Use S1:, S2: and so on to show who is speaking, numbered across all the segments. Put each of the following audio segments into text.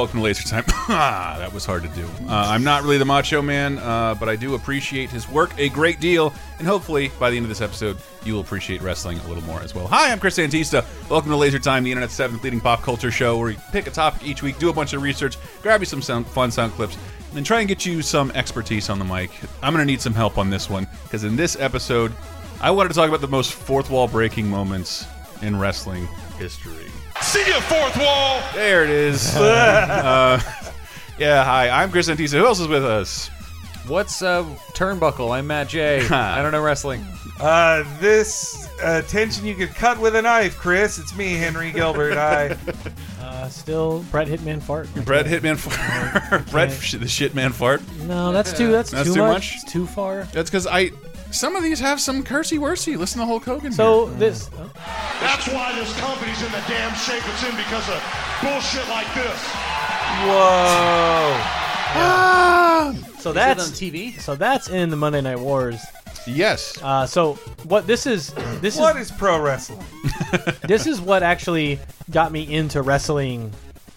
S1: Welcome to Laser Time. Ah, that was hard to do. Uh, I'm not really the Macho Man, uh, but I do appreciate his work a great deal, and hopefully by the end of this episode, you will appreciate wrestling a little more as well. Hi, I'm Chris Antista. Welcome to Laser Time, the internet's seventh leading pop culture show, where we pick a topic each week, do a bunch of research, grab you some sound, fun sound clips, and then try and get you some expertise on the mic. I'm going to need some help on this one because in this episode, I wanted to talk about the most fourth wall breaking moments in wrestling history.
S2: See you, fourth wall.
S1: There it is. uh, yeah, hi, I'm Chris Antista. Who else is with us?
S3: What's uh, turnbuckle? I'm Matt J. I don't know wrestling.
S2: Uh, this uh, tension you could cut with a knife, Chris. It's me, Henry Gilbert. I.
S4: Uh, still Brett Hitman fart.
S1: Brett Hitman Fart. Brett sh- the Shitman Fart.
S4: No, that's too. That's,
S1: That's
S4: too,
S1: too
S4: much.
S1: much?
S4: It's too far.
S1: That's because I. Some of these have some cursey worsey. Listen to Hulk Hogan.
S4: So
S1: here.
S4: this.
S5: That's why this company's in the damn shape it's in because of bullshit like this.
S2: Whoa.
S4: So that's on
S3: TV.
S4: So that's in the Monday Night Wars.
S1: yes.
S4: Uh, so what this is this
S2: What
S4: is
S2: is pro wrestling?
S4: this is what actually got me into wrestling.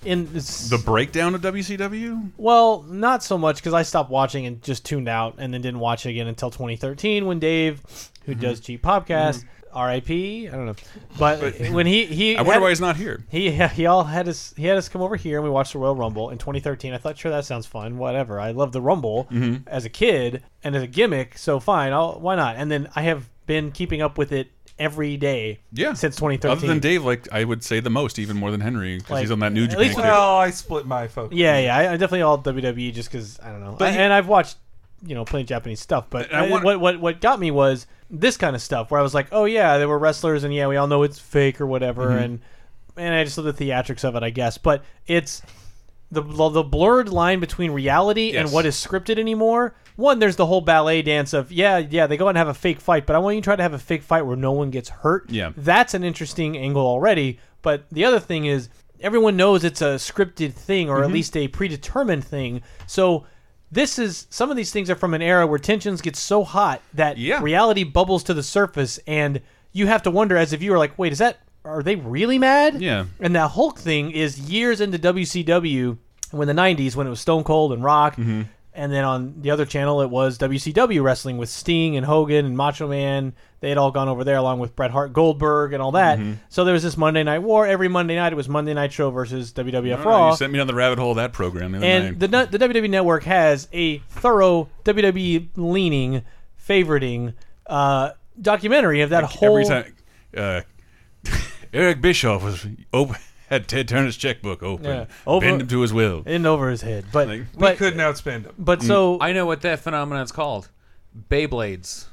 S4: In
S1: the breakdown of WCW.
S4: well, not so much because I stopped watching and just tuned out, and then didn't watch it again until 2013 when Dave, who does G Podcast, R.I.P. I don't know, but when he he
S1: I wonder
S4: had-
S1: why he's not here.
S4: He he all had us he had us come over here and we watched the Royal Rumble in 2013. I thought, sure, that sounds fun. Whatever. I love the Rumble
S1: Mm-hmm.
S4: as a kid and as a gimmick, so fine. I'll, why not? And then I have been keeping up with it every day.
S1: Yeah.
S4: Since 2013.
S1: Other than Dave, like I would say the most, even more than Henry, because
S4: Like,
S1: he's on that New
S4: at
S1: Japan.
S4: least.
S2: Well, I split my focus.
S4: Yeah, yeah. I, I definitely all WWE just because I don't know.
S1: But
S4: I-
S1: he-
S4: and I've watched you know plenty of Japanese stuff, but
S1: I
S4: I-
S1: want-
S4: what what what got me was this kind of stuff where I was like, oh yeah, there were wrestlers, and yeah, we all know it's fake or whatever,
S1: Mm-hmm.
S4: and and I just love the theatrics of it, I guess. But it's the the blurred line between reality and what is scripted anymore. One, there's the whole ballet dance of yeah, yeah, they go out and have a fake fight, but I want you to try to have a fake fight where no one gets hurt.
S1: Yeah.
S4: that's an interesting angle already. But the other thing is everyone knows it's a scripted thing or at
S1: Mm-hmm.
S4: least a predetermined thing. So this is some of these things are from an era where tensions get so hot that
S1: Yeah.
S4: reality bubbles to the surface and you have to wonder as if you viewer like, wait, is that are they really mad?
S1: Yeah.
S4: And that Hulk thing is years into WCW when the 90s when it was Stone Cold and Rock.
S1: Mm-hmm.
S4: And then on the other channel, it was WCW wrestling with Sting and Hogan and Macho Man. They had all gone over there along with Bret Hart, Goldberg, and all that.
S1: Mm-hmm.
S4: So there was this Monday Night War. Every Monday night, it was Monday Night Show versus WWF
S1: Oh,
S4: Raw.
S1: you sent me down the rabbit hole of that program the
S4: and the the WWE Network has a thorough WWE leaning, favoriting uh, documentary of that whole.
S1: Every time, uh, Eric Bischoff was open, had Ted Turner's checkbook open,
S4: Yeah. Over-
S1: bend him to his will.
S4: in over his head, but
S1: Like-
S2: We couldn't outspend him.
S4: but so
S3: I know what that phenomenon's called. Beyblades,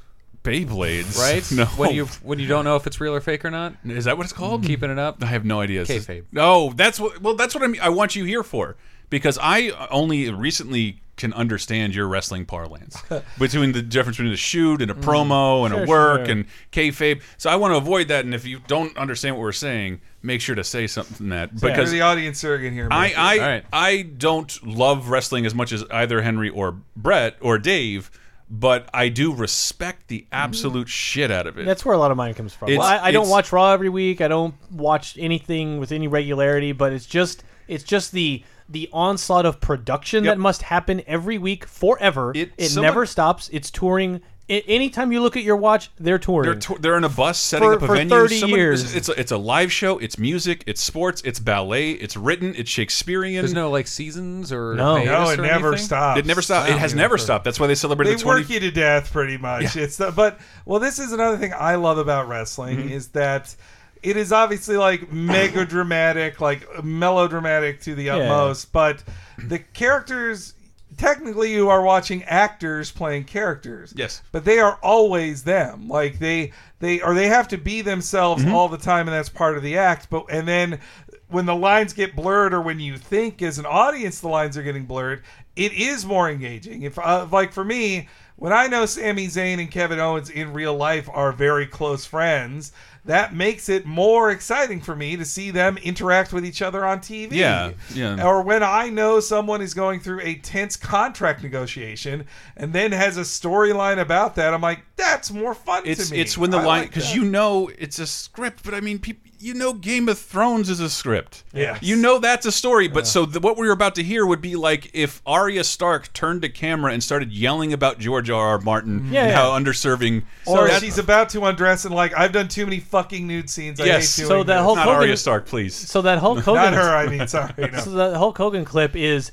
S1: Beyblades,
S3: right?
S1: No,
S3: When you when you don't know if it's real or fake or not,
S1: is that what it's called?
S3: keeping it up.
S1: I have no idea.
S3: Kayfabe.
S1: No, that's what. Well, that's what I mean. I want you here for because I only recently can understand your wrestling parlance between the difference between a shoot and a mm-hmm. promo and
S4: Sure,
S1: a work
S4: sure.
S1: and kayfabe. So I want to avoid that. And if you don't understand what we're saying, make sure to say something that
S2: Because
S1: because
S2: the audience surrogate here.
S1: I I,
S3: All right.
S1: I don't love wrestling as much as either Henry or Brett or Dave, but I do respect the mm-hmm. absolute shit out of it.
S4: That's where a lot of mine comes from.
S1: It's-
S4: I, I don't watch Raw every week. I don't watch anything with any regularity. But it's just it's just the the onslaught of production
S1: Yep.
S4: that must happen every week forever.
S1: It-
S4: It,
S1: someone-
S4: never stops. It's touring. I, anytime you look at your watch, they're touring.
S1: They're, to- they're in a bus setting
S4: For-
S1: up a
S4: for
S1: venue.
S4: 30
S1: Someone-
S4: years.
S1: It's a, it's a live show. It's music. It's sports. It's ballet. It's written. It's Shakespearean.
S3: There's no like seasons or
S4: No.
S2: no, it
S3: or
S2: never
S3: anything?
S2: stops.
S1: it never stops. It has
S2: Yeah.
S1: never stopped. That's why they celebrate.
S2: They
S1: the 20.
S2: work you to death, pretty much. It's the, but well, this is another thing I love about wrestling
S1: Mm-hmm.
S2: is that it is obviously like mega dramatic, like melodramatic to the utmost, but the characters technically you are watching actors playing characters.
S1: Yes.
S2: But they are always them. Like they they or they have to be themselves
S1: Mm-hmm.
S2: all the time and that's part of the act. But and then when the lines get blurred or when you think as an audience the lines are getting blurred, it is more engaging. If uh, like for me, when I know Sami Zayn and Kevin Owens in real life are very close friends, that makes it more exciting for me to see them interact with each other on TV.
S1: Yeah, yeah.
S2: Or when I know someone is going through a tense contract negotiation and then has a storyline about that, I'm like, that's more fun
S1: It's
S2: to me.
S1: it's when the
S2: I
S1: line because
S2: that.
S1: you know it's a script, but I mean, peop you know, Game of Thrones is a script.
S2: Yes.
S1: you know that's a story. But so the, what we were about to hear would be like if Arya Stark turned to camera and started yelling about George R. R. Martin
S4: Yeah,
S1: and
S4: yeah.
S1: how underserving.
S2: Or
S1: that-
S2: she's about to undress and like, I've done too many fucking nude scenes. I
S1: Yes.
S2: hate doing
S4: So that
S2: this.
S4: whole-
S1: not Arya Stark, please.
S4: So that Hulk Hogan.
S2: Not her, I mean, sorry. No.
S4: So the Hulk Hogan clip is,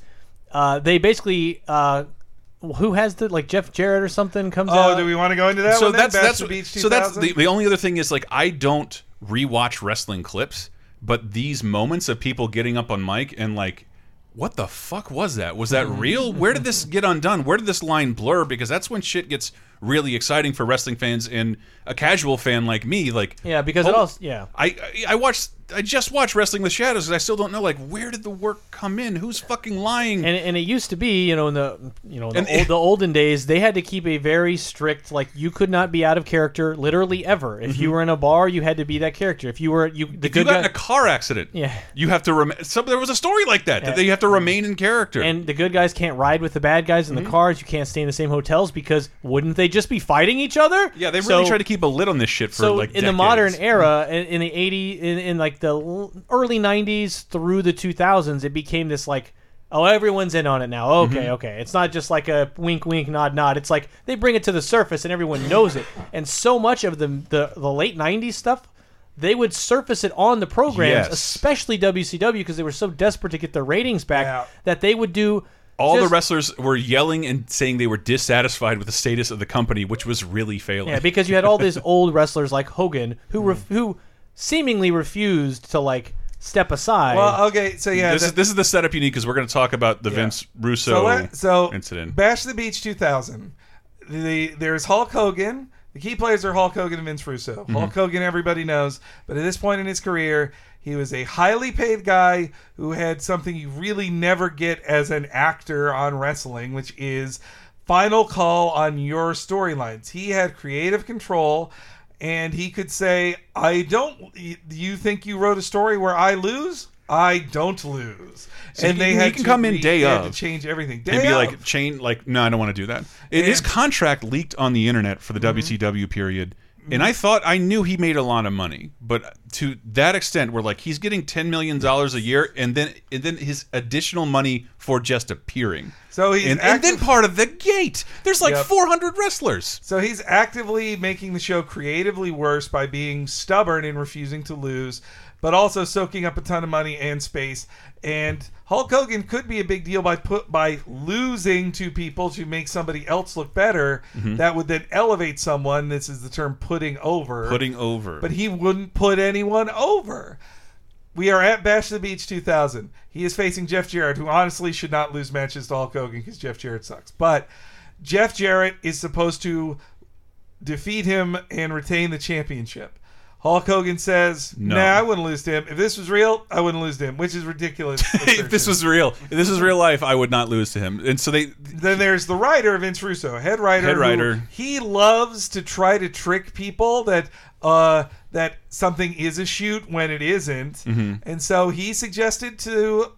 S4: uh, they basically, uh, who has the like Jeff Jarrett or something comes out.
S2: Oh, do we want to go into that
S1: so
S2: one then?
S1: that's
S2: Bash
S1: that's
S2: the Beach
S1: so that's the, the only other thing is like I don't rewatch wrestling clips, but these moments of people getting up on mic and like. What the fuck was that? Was that real? Where did this get undone? Where did this line blur? Because that's when shit gets really exciting for wrestling fans and a casual fan like me. Like,
S4: Yeah, because it
S1: oh,
S4: also yeah.
S1: I I- I watched I just watched Wrestling with Shadows and I still don't know like where did the work come in? Who's fucking lying?
S4: And, and it used to be, you know, in the you know the,
S1: And-
S4: old, the olden days, they had to keep a very strict like you could not be out of character literally ever. If you were in a bar, you had to be that character. If you were you the
S1: Mm-hmm. if you got
S4: guy,
S1: in a car accident,
S4: Yeah.
S1: you have to remain. Some there was a story like that that
S4: Yeah.
S1: they have to remain in character.
S4: and the good guys can't ride with the bad guys in
S1: Mm-hmm.
S4: the cars. You can't stay in the same hotels because wouldn't they just be fighting each other?
S1: yeah, they really
S4: So-
S1: try to keep a lid on this shit for
S4: so
S1: like
S4: in the modern era in, in the 80 in, in like the early 90s through the 2000s it became this like oh everyone's in on it now okay
S1: Mm-hmm.
S4: okay it's not just like a wink wink nod nod it's like they bring it to the surface and everyone knows it and so much of the the, the late 90s stuff they would surface it on the programs
S1: Yes.
S4: especially WCW because they were so desperate to get their ratings back
S2: Yeah.
S4: that they would do
S1: All the wrestlers were yelling and saying they were dissatisfied with the status of the company, which was really failing.
S4: Yeah, because you had all these old wrestlers like Hogan who ref- who seemingly refused to like step aside.
S2: Well, okay, so yeah.
S1: this
S2: the-
S1: is this is the setup you need because we're going to talk about the Vince Russo
S2: so, let- so
S1: incident.
S2: Bash the Beach 2000. The there's Hulk Hogan. The key players are Hulk Hogan and Vince Russo.
S1: Mm-hmm.
S2: Hulk Hogan, everybody knows, but at this point in his career, he was a highly paid guy who had something you really never get as an actor on wrestling, which is final call on your storylines. He had creative control. And he could say, "I don't. You think you wrote a story where I lose? I don't lose." and
S1: he
S2: they
S1: he
S2: had
S1: can
S2: to
S1: come in
S2: re-
S1: day
S2: they had
S1: of.
S2: to change everything. Day
S1: and be
S2: of.
S1: like chain like no i don't want to do that it, his contract leaked on the internet for the
S2: Mm-hmm.
S1: wcw period and i thought i knew he made a lot of money but to that extent where like he's getting 10 million dollars a year and then and then his additional money for just appearing.
S2: So he's
S1: and, and then part of the gate. There's like
S2: Yep.
S1: 400 wrestlers.
S2: So he's actively making the show creatively worse by being stubborn and refusing to lose, but also soaking up a ton of money and space. And Hulk Hogan could be a big deal by put by losing to people to make somebody else look better.
S1: Mm-hmm.
S2: That would then elevate someone. This is the term putting over.
S1: putting over
S2: but he wouldn't put anyone over. We are at Bash the Beach 2000. He is facing Jeff Jarrett, who honestly should not lose matches to Hulk Hogan because Jeff Jarrett sucks. But Jeff Jarrett is supposed to defeat him and retain the championship. Hulk Hogan says,
S1: No.
S2: "Nah, I wouldn't lose to him. If this was real, I wouldn't lose to him," which is ridiculous.
S1: if this was real if this was real life i would not lose to him and so they
S2: then there's the writer Vince Russo, head writer.
S1: Head writer.
S2: he loves to try to trick people that uh that something is a shoot when it isn't. and so he suggested to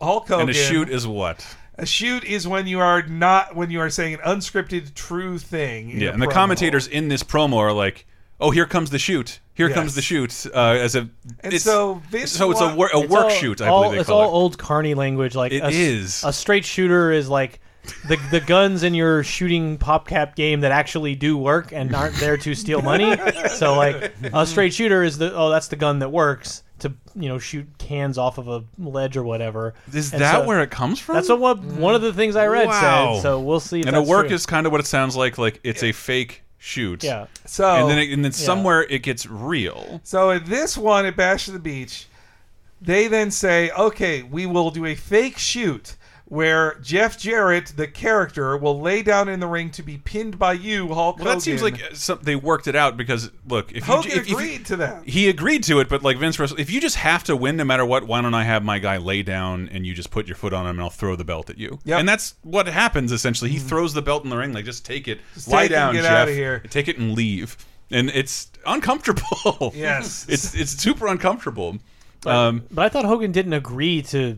S2: Hulk Hogan.
S1: And a shoot is what
S2: a shoot is when you are not when you are saying an unscripted true thing.
S1: Yeah, and the commentators in this promo are like, "Oh, here comes the shoot. Here
S2: Yes.
S1: comes the shoot." Uh, as a,
S2: And
S1: it's,
S2: so Vince
S1: so it's a, wor- a
S4: It's
S1: work
S4: all-
S1: shoot. I
S4: all-
S1: believe they
S4: it's
S1: call
S4: all
S1: it.
S4: old carny language. Like
S1: It
S4: a, s-
S1: is.
S4: a straight shooter is like the the guns in your shooting PopCap game that actually do work and aren't there to steal money. so like a straight shooter is the oh that's the gun that works to you know shoot cans off of a ledge or whatever.
S1: Is
S4: And
S1: that
S4: so-
S1: where it comes from?
S4: That's what one, one of the things I read
S1: Wow.
S4: said. So we'll see. If
S1: and a work
S4: true.
S1: is kind of what it sounds like. Like it's a fake shoot.
S4: yeah.
S2: So
S1: And then, it, and then somewhere it gets real.
S2: So at this one at Bash of the Beach, they then say, "Okay, we will do a fake shoot, where Jeff Jarrett, the character, will lay down in the ring to be pinned by you, Hulk
S1: Well, that seems like some, they worked it out because look, if
S2: Hogan
S1: you if, if you-
S2: agreed to that.
S1: he agreed to it, but like Vince Russo, if you just have to win no matter what, why don't I have my guy lay down and you just put your foot on him and I'll throw the belt at you?
S2: Yep.
S1: And that's what happens essentially. He throws the belt in the ring, like just take it,
S2: Just
S1: lie
S2: take it and
S1: down,
S2: get
S1: Jeff,
S2: outta here.
S1: take it and leave. And it's uncomfortable.
S2: Yes.
S1: it's it's super uncomfortable. Um,
S4: But I thought Hogan didn't agree to.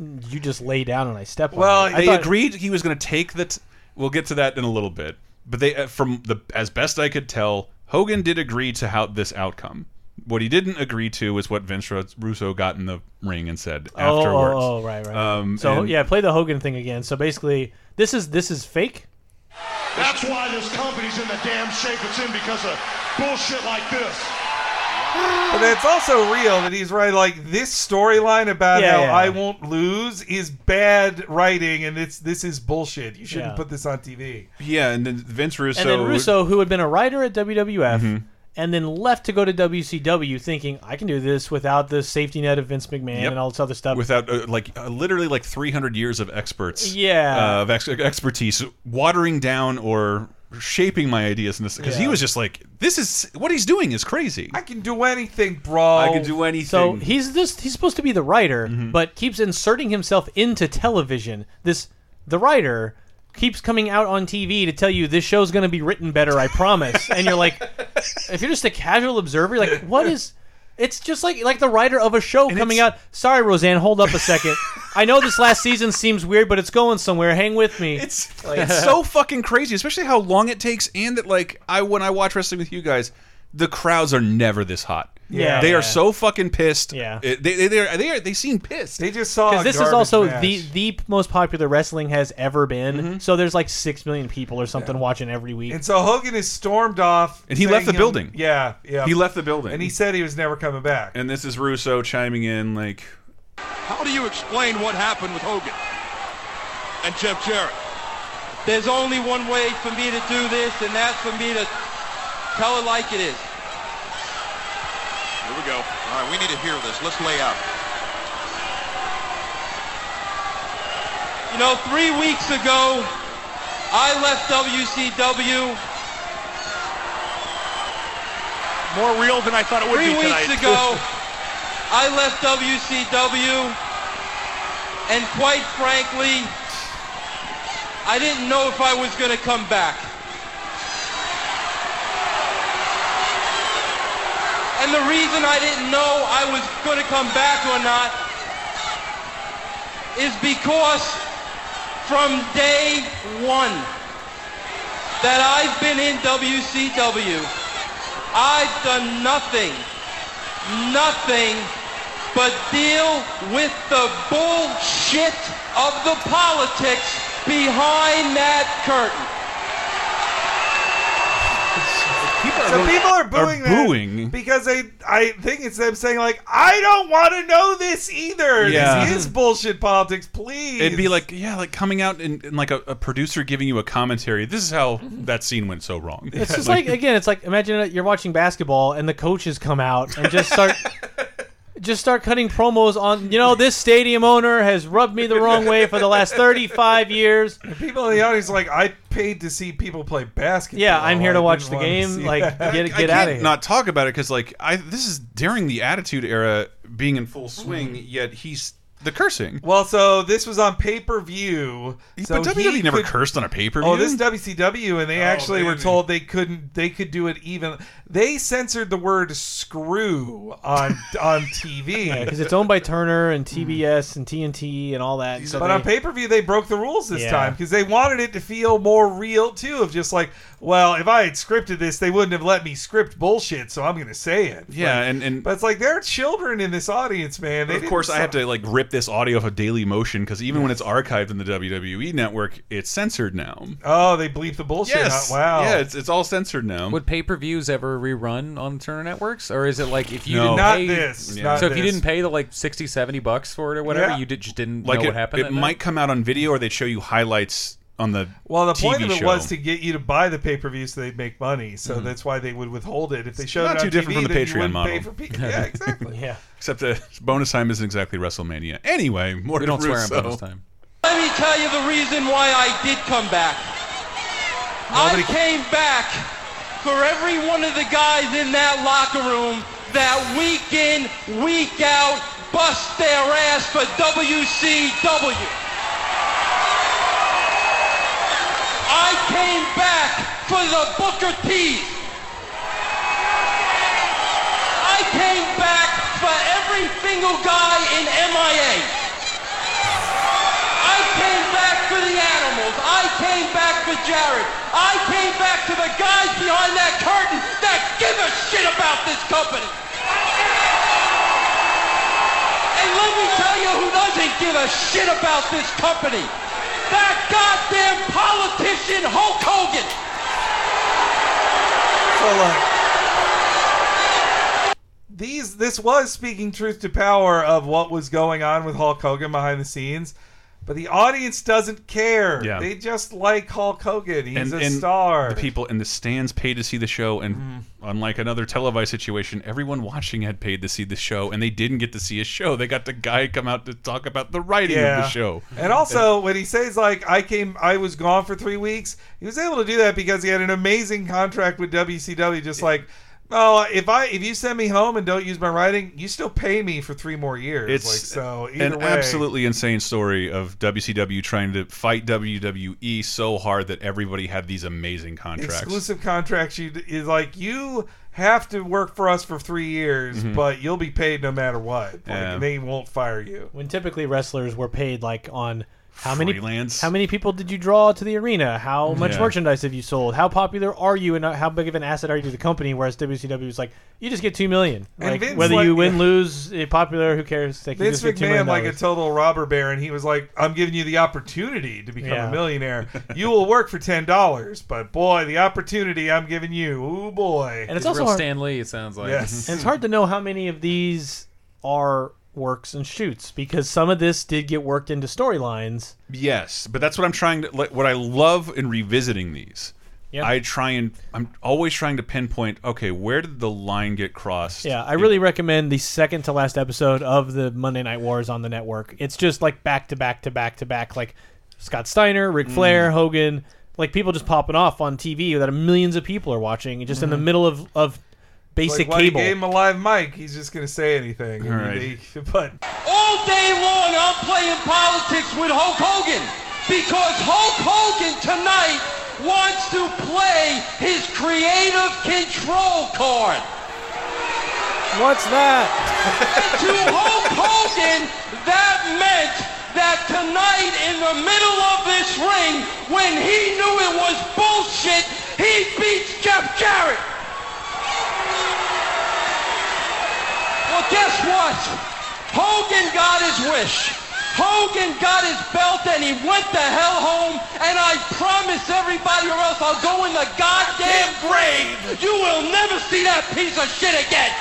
S4: You just lay down and I step
S2: Well,
S4: on. it. I
S1: they
S4: thought,
S1: agreed he was going to take the. T we'll get to that in a little bit. But they, uh, from the as best I could tell, Hogan did agree to how this outcome. What he didn't agree to was what Vince Russo got in the ring and said
S4: Oh, oh,
S1: afterwards.
S4: oh, right, right.
S1: Um,
S4: so
S1: and-
S4: yeah, play the Hogan thing again. So basically, this is this is fake.
S5: That's why this company's in the damn shape it's in because of bullshit like this.
S2: But it's also real that he's right. Like this storyline about
S4: Yeah,
S2: how
S4: yeah.
S2: I won't lose is bad writing, and it's this is bullshit. You shouldn't
S4: Yeah.
S2: put this on TV.
S1: Yeah, and then Vince Russo.
S4: And then Russo, who had been a writer at WWF,
S1: Mm-hmm.
S4: and then left to go to WCW, thinking I can do this without the safety net of Vince McMahon
S1: Yep.
S4: and all this other stuff.
S1: without uh, like uh, literally like 300 years of experts
S4: Yeah.
S1: uh, of ex expertise watering down or shaping my ideas in this because he
S4: Yeah.
S1: was just like this is what he's doing is crazy
S2: I can do anything, bro.
S1: I can do anything
S4: so he's this he's supposed to be the writer,
S1: Mm-hmm.
S4: but keeps inserting himself into television. This the writer keeps coming out on TV to tell you this show's going to be written better, I promise. and you're like, if you're just a casual observer, you're like, what is? It's just like like the writer of a show coming
S1: it's-
S4: out. Sorry, Roseanne, hold up a second. I know this last season seems weird, but it's going somewhere. Hang with me.
S1: It's it's so fucking crazy, especially how long it takes, and that like I when I watch wrestling with you guys, the crowds are never this hot.
S4: Yeah.
S1: they
S4: Yeah.
S1: are so fucking pissed.
S4: Yeah.
S1: It- they they they are, they, are, they seem pissed.
S2: They just saw
S4: because this is also
S2: match.
S4: the the most popular wrestling has ever been.
S1: Mm-hmm.
S4: So there's like six million people or something watching every week.
S2: And so Hogan is stormed off,
S1: And he left the
S2: he'll-
S1: building.
S2: Yeah, yeah.
S1: he left the building,
S2: and he said he was never coming back.
S1: and this is Russo chiming in like,
S6: How do you explain what happened with Hogan and Jeff Jarrett?
S7: There's only one way for me to do this, and that's for me to tell it like it is.
S6: Here we go. All right, we need to hear this. Let's lay out.
S7: You know, three weeks ago, I left WCW.
S5: More real than I thought it would
S7: Three
S5: be
S7: weeks ago, I left WCW, and quite frankly, I didn't know if I was going to come back. And the reason I didn't know I was going to come back or not is because from day one that I've been in WCW, I've done nothing, nothing but deal with the bullshit of the politics behind that curtain.
S2: So people are booing, that
S1: booing.
S2: because they. I think it's them saying like, "I don't want to know this either.
S1: Yeah.
S2: This is bullshit politics. Please."
S1: it'd be like yeah, like coming out and, and like a, a producer giving you a commentary. This is how that scene went so wrong.
S4: It's just like again, it's like imagine you're watching basketball and the coaches come out and just start just start cutting promos on you know this stadium owner has rubbed me the wrong way for the last 35 years.
S2: people in the audience are like, "I paid to see people play basketball.
S4: Yeah, I'm here to
S2: I
S4: watch
S2: didn't
S4: the
S2: want to
S4: game.
S2: see
S4: Like
S2: that."
S4: get
S1: I
S4: get
S1: can't
S4: out of here.
S1: Not talk about it because like I this is during the Attitude Era being in full swing. Mm. Yet he's the cursing.
S2: Well, so this was on pay per view. So
S1: but WWE never
S2: could-
S1: cursed on a pay per view.
S2: Oh, this is WCW, and they oh, actually were told they couldn't. They could do it even. They censored the word "screw" on on TV.
S4: because it's owned by Turner and TBS and TNT and all that. So
S2: But
S4: they-
S2: on pay per view, they broke the rules this
S4: Yeah.
S2: time because they wanted it to feel more real too. Of just like, well, if I had scripted this, they wouldn't have let me script bullshit, so I'm going to say it.
S1: yeah,
S2: Like,
S1: and and
S2: but it's like there are children in this audience, man. They
S1: of course I have to like rip this audio off of Daily Motion because even when it's archived in the WWE network, it's censored now.
S2: Oh, they bleep the bullshit.
S1: Yes,
S2: out. Wow.
S1: Yeah, it's it's all censored now.
S3: Would pay per views ever rerun on Turner Networks, or is it like if you
S1: No.
S3: didn't
S2: not
S3: pay,
S2: this.
S1: Yeah.
S2: not
S3: So if you didn't pay the like 60, 70 bucks for it or whatever,
S2: Yeah.
S3: you did, just didn't
S1: like
S3: know
S1: it,
S3: what happened.
S1: it might
S3: night?
S1: come out on video or they'd show you highlights on the
S2: Well, the
S1: TV
S2: point of it
S1: show.
S2: was to get you to buy the pay per view so they'd make money. So that's why they would withhold it if they showed
S1: Mm-hmm. not
S2: it on
S1: too different from the Patreon model.
S2: Pay for yeah, exactly.
S4: yeah.
S1: except the bonus time isn't exactly WrestleMania. Anyway, more
S3: We
S1: to
S3: don't swear on bonus time.
S7: Let me tell you the reason why I did come back. I came back for every one of the guys in that locker room that week in, week out, bust their ass for WCW. I came back for the Booker T's. I came back for every single guy in MIA. I came back for the animals. I came back for Jarrett. I came back to the guys behind that curtain that give a shit about this company. And let me tell you who doesn't give a shit about this company. That goddamn politician Hulk Hogan.
S2: So look, these this was speaking truth to power of what was going on with Hulk Hogan behind the scenes, but the audience doesn't care.
S1: Yeah.
S2: They just like Hulk Hogan. He's
S1: and,
S2: a
S1: and
S2: star.
S1: the people in the stands paid to see the show, and
S2: Mm-hmm.
S1: unlike another televised situation, everyone watching had paid to see the show, and they didn't get to see a show. They got the guy come out to talk about the writing of the show.
S2: And also, when he says like I came, I was gone for three weeks, he was able to do that because he had an amazing contract with WCW. Just like, oh, if I if you send me home and don't use my writing, you still pay me for three more years.
S1: It's
S2: like so.
S1: An
S2: way,
S1: absolutely insane story of WCW trying to fight WWE so hard that everybody had these amazing contracts.
S2: exclusive contracts. You is like you have to work for us for three years, mm-hmm. but you'll be paid no matter what. Like.
S1: Yeah.
S2: They won't fire you.
S4: When typically wrestlers were paid like on how many
S1: Freelance.
S4: how many people did you draw to the arena? How much
S1: Yeah.
S4: merchandise have you sold? How popular are you, and how big of an asset are you to the company? Whereas WCW is like, you just get two million. Like whether
S2: like-
S4: you win, lose, eh, popular, who cares? Like, you
S2: Vince
S4: just get $2
S2: McMahon, like a total robber baron, he was like, "I'm giving you the opportunity to become
S4: Yeah.
S2: a millionaire. You will work for ten dollars, but boy, the opportunity I'm giving you, oh boy."
S4: and it's
S3: He's
S4: also
S3: real
S4: hard,
S3: Stan Lee. It sounds like.
S2: yes,
S4: and it's hard to know how many of these are works and shoots because some of this did get worked into storylines.
S1: Yes, but that's what I'm trying to. Like, what I love in revisiting these,
S4: Yeah.
S1: I try and I'm always trying to pinpoint. Okay, where did the line get crossed?
S4: Yeah, I really recommend the second to last episode of the Monday Night Wars on the network. It's just like back to back to back to back, like Scott Steiner, Ric Flair,
S1: Mm.
S4: Hogan, like people just popping off on TV that millions of people are watching, just in the middle of of basic
S2: like, why you
S4: cable.
S2: gave him a live mic, he's just gonna say anything. I mean,
S1: Right.
S2: they- but
S7: All day long, I'm playing politics with Hulk Hogan because Hulk Hogan tonight wants to play his creative control card.
S4: What's that?
S7: to Hulk Hogan, that meant that tonight in the middle of this ring, when he knew it was bullshit, he beats Jeff Jarrett. Well, guess what? Hogan got his wish. Hogan got his belt and he went the hell home. And I promise everybody or else I'll go in the goddamn grave. You will never see that piece of shit again.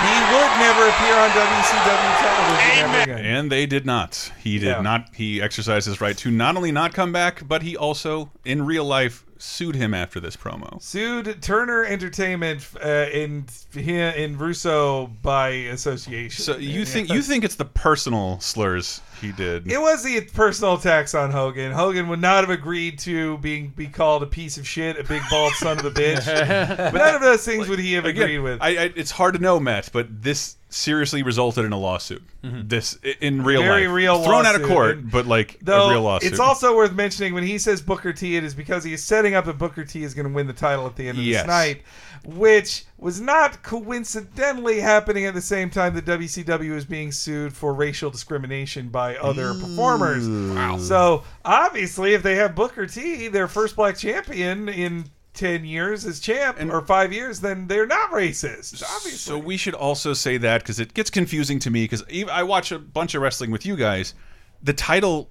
S2: he would never appear on WCW television ever again.
S1: And they did not. He did
S2: Yeah.
S1: not. He exercised his right to not only not come back, but he also, in real life, sued him after this promo.
S2: Sued Turner Entertainment uh, in in Russo by association.
S1: So you think you think it's the personal slurs he did?
S2: It was the personal attacks on Hogan. Hogan would not have agreed to being be called a piece of shit, a big bald son of a bitch. but none of those things would he have
S1: Again,
S2: agreed with.
S1: I, I, it's hard to know, Matt, but this seriously resulted in a lawsuit. Mm-hmm. This in real
S2: Very
S1: life,
S2: real
S1: thrown out of court,
S2: and-
S1: but like
S2: Though
S1: a real lawsuit.
S2: it's also worth mentioning when he says Booker T, it is because he is setting up that Booker T is going to win the title at the end of
S1: Yes.
S2: this night, which was not coincidentally happening at the same time that WCW was being sued for racial discrimination by other performers. Wow. So obviously, if they have Booker T, their first black champion in. 10 years as champ or 5 years then they're not racist obviously
S1: So we should also say that because it gets confusing to me because I watch a bunch of wrestling with you guys. The title,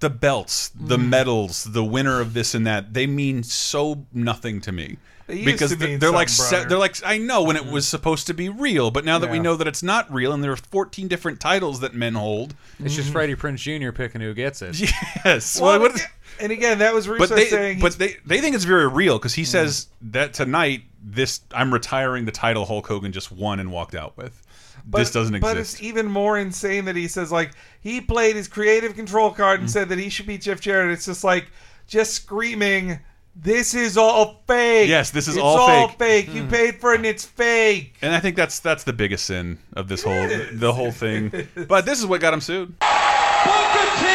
S1: the belts, the
S2: Mm.
S1: medals, the winner of this and that, they mean so nothing to me.
S2: They used
S1: because
S2: to
S1: they're, they're like
S2: something, brother.
S1: they're like I know when it mm-hmm. was supposed to be real, but now that we know that it's not real and there are 14 different titles that men hold.
S3: It's just mm-hmm. Freddie Prinze Jr. picking who gets it.
S1: Yes.
S2: well,
S1: Well,
S2: and, again, that was Russo
S1: but they
S2: saying
S1: but they they think it's very real because he mm-hmm. says that tonight this I'm retiring the title Hulk Hogan just won and walked out with.
S2: But,
S1: this doesn't exist.
S2: But it's even more insane that he says like he played his creative control card
S1: Mm.
S2: and said that he should beat Jeff Jarrett. It's just like just screaming. This is all fake.
S1: Yes, this is
S2: It's
S1: all fake."
S2: You hmm. paid for it and it's fake.
S1: and I think that's that's the biggest sin of this whole the whole thing. But this is what got him sued.
S7: Booker T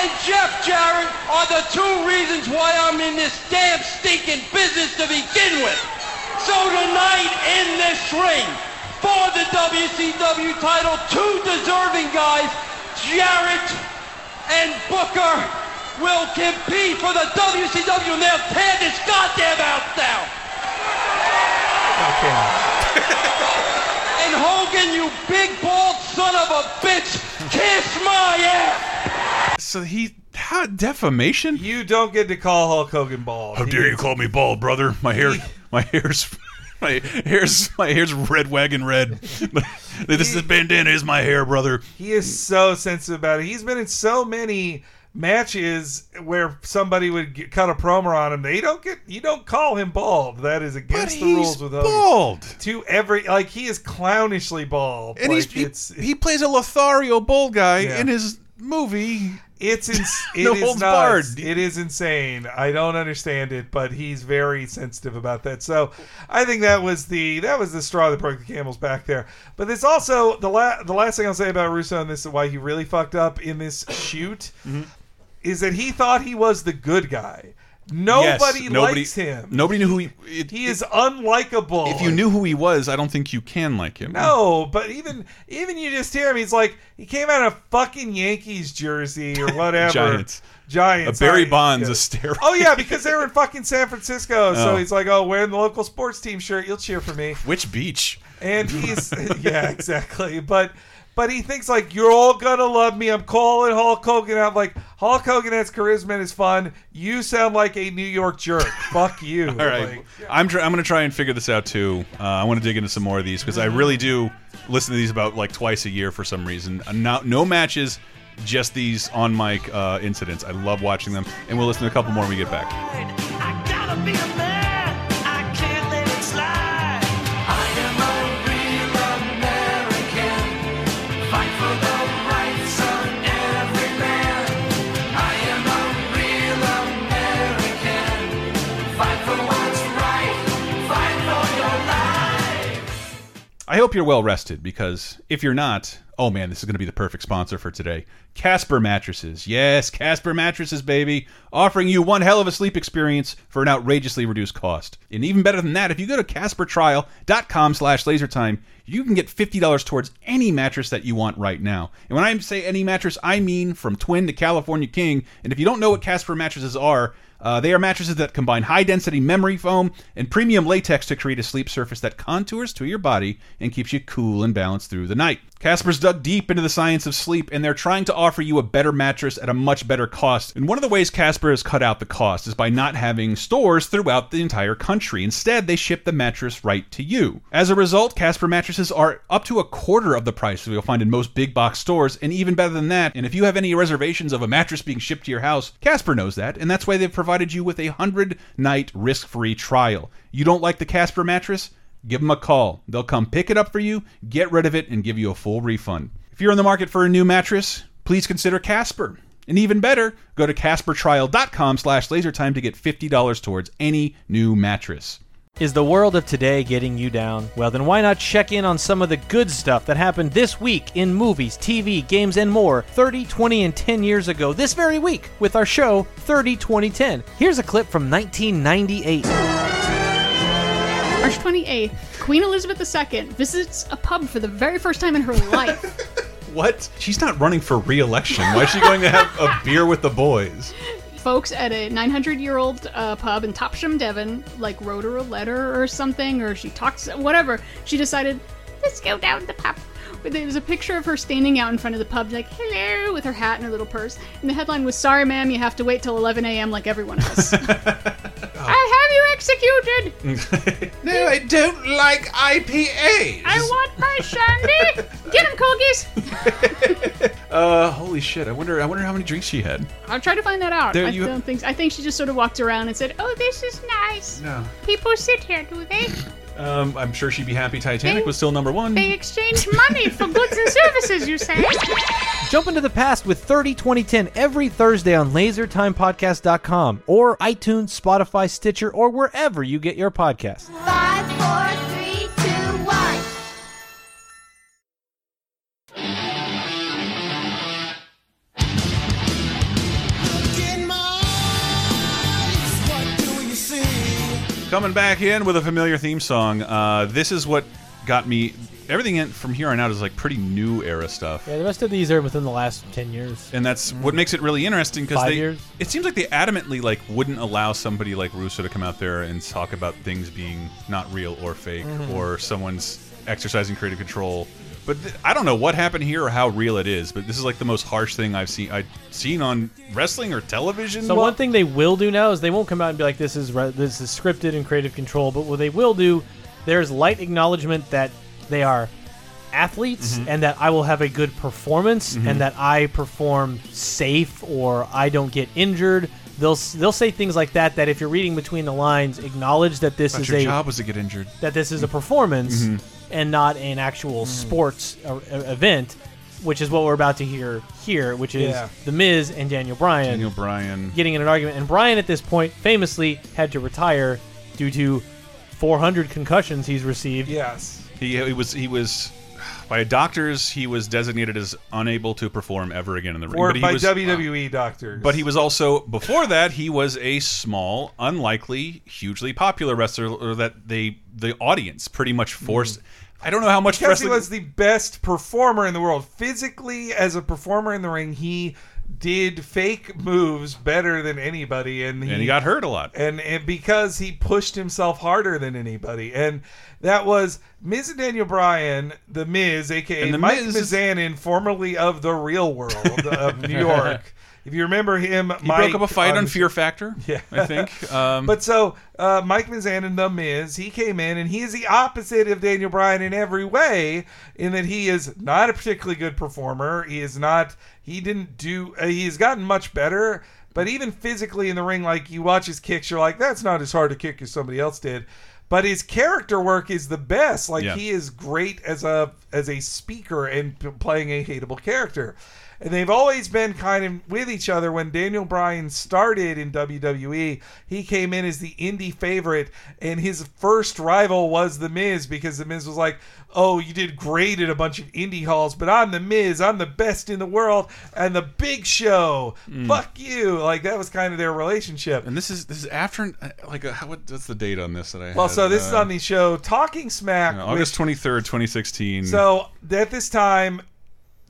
S7: and Jeff Jarrett are the two reasons why I'm in this damn stinking business to begin with. So tonight in this ring for the WCW title, two deserving guys, Jarrett and Booker, will compete for the WCW and they'll tear this goddamn house down. And Hogan, you big bald son of a bitch, kiss my ass!
S1: So he how defamation?
S2: You don't get to call Hulk Hogan bald.
S1: How
S2: He
S1: dare you call me bald, brother? My hair, my hair's, my hair's, my hair's red wagon red. this is bandana is my hair, brother.
S2: He is so sensitive about it. He's been in so many matches where somebody would get, cut a promo on him. They don't get you don't call him bald. That is against the rules with Hogan.
S1: bald,
S2: To every like he is clownishly bald.
S1: and
S2: like,
S1: he's he,
S2: it's
S1: he plays a Lothario bald guy
S2: Yeah.
S1: in his movie.
S2: it's ins- it
S1: No
S2: is nuts. It is insane. I don't understand it, but he's very sensitive about that. So I think that was the that was the straw that broke the camel's back there. But it's also the la- the last thing I'll say about Russo and this is why he really fucked up in this shoot
S1: Mm-hmm.
S2: Is that he thought he was the good guy. Nobody,
S1: Yes, nobody
S2: likes him.
S1: Nobody knew who he. It,
S2: he is unlikable.
S1: If you knew who he was, I don't think you can like him.
S2: No, but even even you just hear him, he's like he came out of a fucking Yankees jersey or whatever.
S1: Giants.
S2: Giants.
S1: A Barry. Bonds, a steroid.
S2: Oh yeah, because they were in fucking San Francisco. So
S1: Oh.
S2: he's like, oh, wearing the local sports team shirt, you'll cheer for me.
S1: Which beach?
S2: And he's yeah, exactly. But but he thinks like you're all gonna love me. I'm calling Hulk Hogan out. Like Hulk Hogan has charisma and is fun. You sound like a New York jerk. Fuck you.
S1: All right,
S2: Like,
S1: I'm try I'm gonna try and figure this out too. Uh, I want to dig into some more of these because I really do listen to these about like twice a year for some reason. Uh, no, no matches, just these on mic uh, incidents. I love watching them, and we'll listen to a couple more when we get back.
S8: I
S1: hope you're well rested because if you're not, oh man, this is going to be the perfect sponsor for today. Casper Mattresses. Yes, Casper Mattresses, baby. Offering you one hell of a sleep experience for an outrageously reduced cost. And even better than that, if you go to CasperTrial.com slash lasertime, you can get $50 towards any mattress that you want right now. And when I say any mattress, I mean from Twin to California King. And if you don't know what Casper mattresses are, uh, they are mattresses that combine high density memory foam and premium latex to create a sleep surface that contours to your body and keeps you cool and balanced through the night. Casper's dug deep into the science of sleep and they're trying to offer you a better mattress at a much better cost. And one of the ways Casper has cut out the cost is by not having stores throughout the entire country. Instead, they ship the mattress right to you. As a result, Casper mattresses are up to a quarter of the price you'll find in most big box stores, and even better than that. And if you have any reservations of a mattress being shipped to your house, Casper knows that, and that's why they've provided you with a 100 night risk free trial. You don't like the Casper mattress? Give them a call. They'll come pick it up for you, get rid of it, and give you a full refund. If you're in the market for a new mattress, please consider Casper. And even better, go to CasperTrial.com slash lasertime to get $50 towards any new mattress.
S4: Is the world of today getting you down? Well, then why not check in on some of the good stuff that happened this week in movies, TV, games, and more 30, 20, and 10 years ago this very week with our show 30, 20, 10. Here's a clip from 1998.
S9: March 28th, Queen Elizabeth II visits a pub for the very first time in her life.
S1: What? She's not running for re-election. Why is she going to have a beer with the boys?
S9: Folks at a 900 year old uh, pub in Topsham, Devon, like wrote her a letter or something, or she talks, whatever. She decided, let's go down to the pub. But There was a picture of her standing out in front of the pub, like, hello, with her hat and her little purse. And the headline was, sorry, ma'am, you have to wait till 11 a.m. like everyone else. I have you executed!
S1: No, I don't like IPAs.
S9: I want my shandy! Get him, Corgis!
S1: Uh, holy shit! I wonder. I wonder how many drinks she had.
S9: I'll try to find that out.
S1: There
S9: I
S1: you-
S9: don't think. I think she just sort of walked around and said, "Oh, this is nice.
S1: No.
S9: People sit here, do they?"
S1: Um, I'm sure she'd be happy Titanic
S9: They-
S1: was still number one.
S9: They exchange money for goods and services, you say?
S4: Jump into the past with 30 2010 every Thursday on lasertimepodcast.com or iTunes, Spotify, Stitcher, or wherever you get your podcasts.
S10: Five, four,
S1: Coming back in with a familiar theme song. Uh, this is what got me. Everything in, from here on out is like pretty new era stuff.
S4: Yeah, the rest of these are within the last 10 years.
S1: and that's what makes it really interesting because they
S4: years?
S1: it seems like they adamantly like wouldn't allow somebody like Russo to come out there and talk about things being not real or fake
S4: Mhm.
S1: or someone's exercising creative control but th I don't know what happened here or how real it is but this is like the most harsh thing I've seen I've seen on wrestling or television
S4: So one thing they will do now is they won't come out and be like, "This is this is scripted and creative control," but what they will do, there's light acknowledgement that they are athletes
S1: Mhm.
S4: and that I will have a good performance
S1: Mhm.
S4: and that I perform safe or I don't get injured. They'll they'll say things like that. That if you're reading between the lines, acknowledge that this is
S1: your
S4: a
S1: job was to get injured
S4: that this is a performance
S1: Mhm.
S4: And not an actual sports uh, uh, event, which is what we're about to hear here, which is
S1: Yeah.
S4: The Miz and Daniel Bryan.
S1: Daniel Bryan
S4: getting in an argument, and Bryan at this point famously had to retire due to 400 concussions he's received.
S2: Yes.
S1: he, he was he was by doctors he was designated as unable to perform ever again in the ring
S2: Or
S1: but he
S2: by
S1: was,
S2: WWE doctors.
S1: But he was also before that he was a small, unlikely, hugely popular wrestler that they the audience pretty much forced. I don't know how much
S2: because
S1: wrestling
S2: he was the best performer in the world physically as a performer in the ring he did fake moves better than anybody and he,
S1: And he got hurt a lot.
S2: and, and because he pushed himself harder than anybody and that was Miz and Daniel Bryan, the Miz, aka
S1: the
S2: Mike
S1: Miz
S2: Mizanin, formerly of the Real World of New York. If you remember him,
S1: He
S2: Mike,
S1: broke up a fight on Fear Factor.
S2: Yeah,
S1: I think. Um,
S2: but so uh, Mike Mizanin, the Miz, he came in and he is the opposite of Daniel Bryan in every way, in that he is not a particularly good performer. He is not. He didn't do. Uh, he's gotten much better, but even physically in the ring, like you watch his kicks, you're like, that's not as hard to kick as somebody else did. But his character work is the best. Like
S1: Yeah.
S2: he is great as a as a speaker and p- playing a hateable character. And they've always been kind of with each other. When Daniel Bryan started in WWE, he came in as the indie favorite, and his first rival was The Miz because The Miz was like, Oh, you did great at a bunch of indie halls, but I'm The Miz. I'm the best in the world, and the big show. Fuck you. Like, that was kind of their relationship.
S1: and this is this is after uh, like how, what's the date on this that I
S2: Well,
S1: had?
S2: so this is
S1: Uh,
S2: on the show Talking Smack.
S1: yeah, August twenty third, twenty sixteen.
S2: So at this time,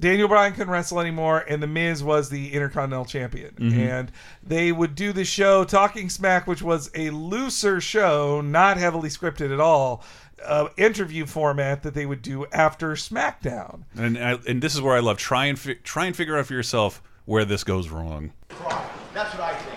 S2: Daniel Bryan couldn't wrestle anymore, and The Miz was the Intercontinental Champion.
S1: Mhm.
S2: And they would do the show Talking Smack, which was a looser show, not heavily scripted at all, uh, interview format that they would do after SmackDown.
S1: and I, and this is where I love try and fi try and figure out for yourself where this goes wrong.
S11: That's what I think.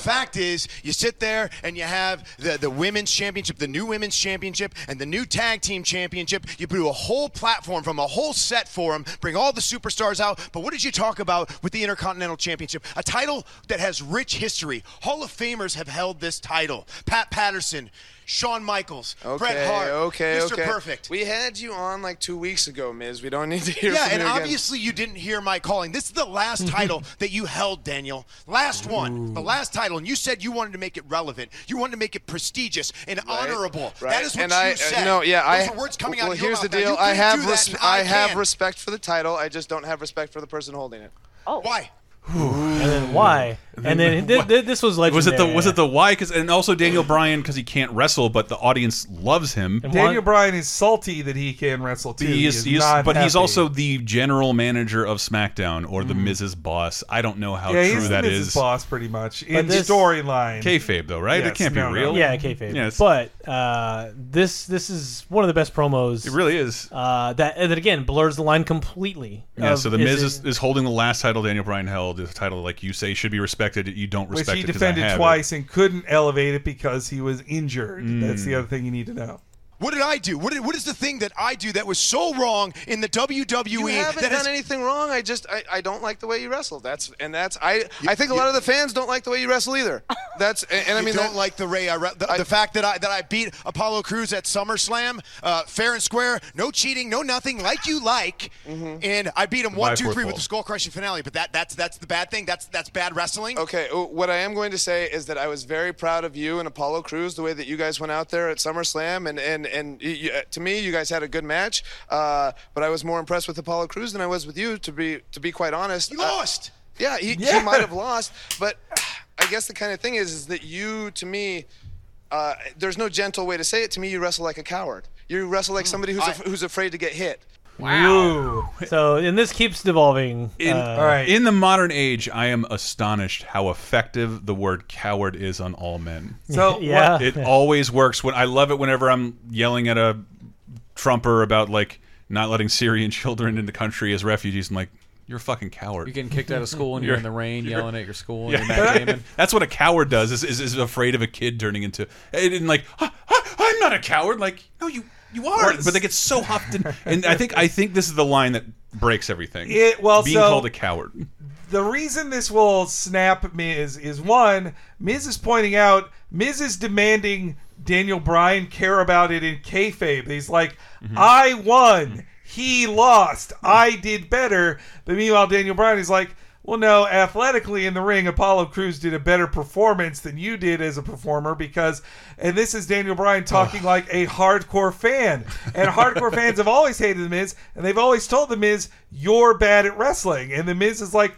S11: Fact is, you sit there and you have the, the women's championship, the new women's championship, and the new tag team championship. You do a whole platform from a whole set for them, bring all the superstars out. But what did you talk about with the Intercontinental Championship? A title that has rich history. Hall of Famers have held this title. Pat Patterson, Shawn Michaels, Bret Hart,
S12: okay,
S11: Mr.
S12: okay.
S11: Perfect.
S12: We had you on like two weeks ago, Miz. We don't need to hear
S11: Yeah,
S12: from
S11: and
S12: you again.
S11: obviously you didn't hear my calling. This is the last title that you held, Daniel. Last one, the last title, and you said you wanted to make it relevant. You wanted to make it prestigious and honorable.
S12: Right.
S11: That is what
S12: and
S11: you
S12: I, uh,
S11: said.
S12: No, yeah,
S11: Those
S12: I.
S11: are words coming
S12: well,
S11: out of your
S12: here's the deal. I have res- I,
S11: I
S12: have respect for the title. I just don't have respect for the person holding it.
S11: Oh, why?
S4: And then why? And then th- th- this was legendary.
S1: Was it the was it the why? Because and also Daniel Bryan because he can't wrestle, but the audience loves him.
S2: Daniel Bryan is salty that he can wrestle too.
S1: He is, he is-
S2: not
S1: but he's also the general manager of SmackDown or the Miz's boss. I don't know how
S2: yeah,
S1: true
S2: he's
S1: that
S2: the
S1: is.
S2: Boss pretty much
S4: But
S2: in
S4: this-
S2: storyline.
S1: Kayfabe though, right?
S2: Yes,
S1: it can't
S2: no,
S1: be real.
S2: no.
S4: Yeah, kayfabe.
S1: Yes.
S4: But uh, this this is one of the best promos.
S1: It really is.
S4: Uh, that that again blurs the line completely.
S1: Yeah,
S4: of
S1: so the
S4: is
S1: Miz
S4: it-
S1: is, is holding the last title Daniel Bryan held. The title, like you say, should be respected. You don't
S2: which
S1: respect
S2: he
S1: it
S2: defended
S1: have it.
S2: twice and couldn't elevate it because he was injured. That's
S1: Mm.
S2: the other thing you need to know.
S11: What did I do? What, did, what is the thing that I do that was so wrong in the WWE
S12: You haven't
S11: that
S12: done
S11: has
S12: anything wrong. I just I, I don't like the way you wrestle. That's and that's I I think a lot of the fans don't like the way you wrestle either. That's and, and I
S11: You
S12: mean
S11: don't
S12: that-
S11: like the Ray. I, re- the, the fact that I that I beat Apollo Crews at SummerSlam, uh, fair and square, no cheating, no nothing, like you like, and I beat him one, two,
S1: fourth
S11: three
S1: wall.
S11: with the skull crushing finale. But that that's that's the bad thing. That's that's bad wrestling.
S12: Okay, uh, what I am going to say is that I was very proud of you and Apollo Crews, the way that you guys went out there at SummerSlam, and and and uh, to me, you guys had a good match. Uh, but I was more impressed with Apollo Crews than I was with you, to be to be quite honest.
S11: You
S12: Uh,
S11: lost.
S12: yeah, he,
S2: Yeah.
S12: he might have lost, but I guess the kind of thing is, is that you, to me, uh, there's no gentle way to say it. To me, you wrestle like a coward. You wrestle like somebody who's
S11: I-
S12: af- who's afraid to get hit.
S2: Ooh.
S4: So, and this keeps devolving.
S1: In,
S4: uh,
S2: All right.
S1: in the modern age, I am astonished how effective the word coward is on all men.
S2: So
S4: yeah.
S1: It always works. When I love it whenever I'm yelling at a Trumper about like not letting Syrian children into the country as refugees. I'm like, you're a fucking coward.
S3: You're getting kicked out of school and you're,
S1: You're-
S3: in the rain yelling at your school and
S1: Yeah.
S3: you're
S1: That's what a coward does. Is, is, is afraid of a kid turning into and like "Ah, ah, I'm not a coward. Like no, you you are. But they get so huffed and, and I think I think this is the line that breaks everything.
S2: It- well,
S1: being
S2: so-
S1: called a coward.
S2: the reason this will snap Miz is one, Miz is pointing out Miz is demanding Daniel Bryan care about it in kayfabe. He's like, mm-hmm. I won, he lost, I did better. But meanwhile, Daniel Bryan is like, well, no, athletically in the ring, Apollo Crews did a better performance than you did as a performer because, and this is Daniel Bryan talking like a hardcore fan. And hardcore fans have always hated The Miz, and they've always told The Miz, you're bad at wrestling. And The Miz is like,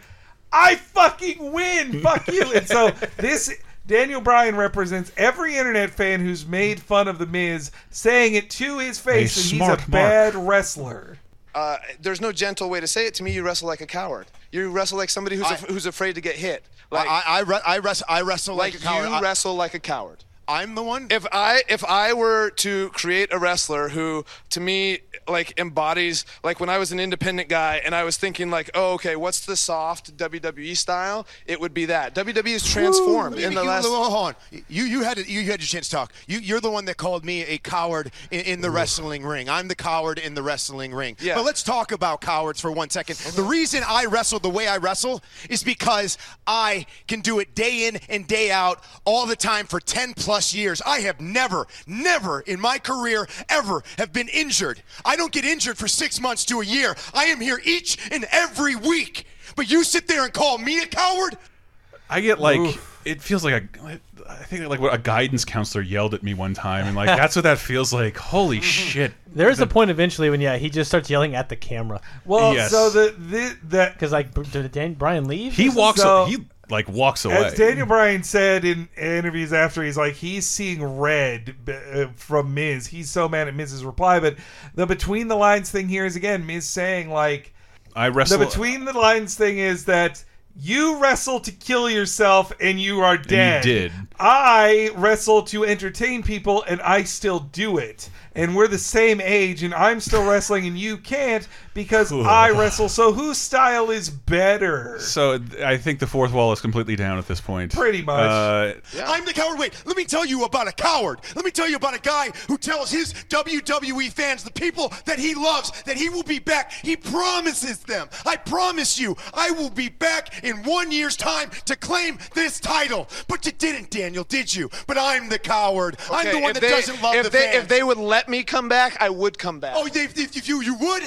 S2: I fucking win. Fuck you. And so this Daniel Bryan represents every internet fan who's made fun of the Miz, saying it to his face,
S1: A
S2: and he's a
S1: mark.
S2: bad wrestler.
S12: Uh, there's no gentle way to say it. To me, you wrestle like a coward. You wrestle like somebody who's
S11: I-
S12: af- who's afraid to get hit.
S11: I
S12: Like,
S11: I, I, re- I, wrestle, I wrestle like,
S12: like
S11: a coward.
S12: you
S11: I,
S12: wrestle like a coward.
S11: I'm the one.
S12: If I if I were to create a wrestler who to me like embodies like when I was an independent guy and I was thinking like oh okay what's the soft WWE style it would be that WWE is transformed in the
S11: you,
S12: last
S11: hold on. You you had you, you had your chance to talk. You you're the one that called me a coward in, in the wrestling ring. I'm the coward in the wrestling ring.
S12: Yeah.
S11: But let's talk about cowards for one second. The reason I wrestle the way I wrestle is because I can do it day in and day out all the time for 10 plus years. I have never never in my career ever have been injured. I don't get injured for 6 months to a year. I am here each and every week. But you sit there and call me a coward?
S1: I get like it feels like a I think like what a guidance counselor yelled at me one time and like that's what that feels like. Holy mm-hmm. shit.
S4: There is a point eventually when yeah he just starts yelling at the camera
S2: Well,
S1: Yes.
S2: so the, the that
S4: because like did Dan Bryan leave?
S1: He walks
S2: So-
S1: he like walks away.
S2: As Daniel Bryan said in interviews after, he's like he's seeing red uh, from Miz. He's so mad at Miz's reply, but the between the lines thing here is again Miz saying like
S1: I wrestle
S2: the between the lines thing is that you wrestle to kill yourself and you are dead.
S1: did.
S2: I wrestle to entertain people and I still do it. And we're the same age and I'm still wrestling and you can't because I wrestle. So whose style is better?
S1: So I think the fourth wall is completely down at this point.
S2: Pretty much.
S1: Uh,
S11: I'm the coward. Wait, let me tell you about a coward. Let me tell you about a guy who tells his WWE fans, the people that he loves, that he will be back. He promises them. I promise you, I will be back in one year's time to claim this title. But you didn't, Daniel, did you? But I'm the coward. I'm the one that
S12: they,
S11: doesn't love
S12: if
S11: the
S12: they,
S11: fans.
S12: If they would let me come back, I would come back.
S11: oh, if, if, if you you would.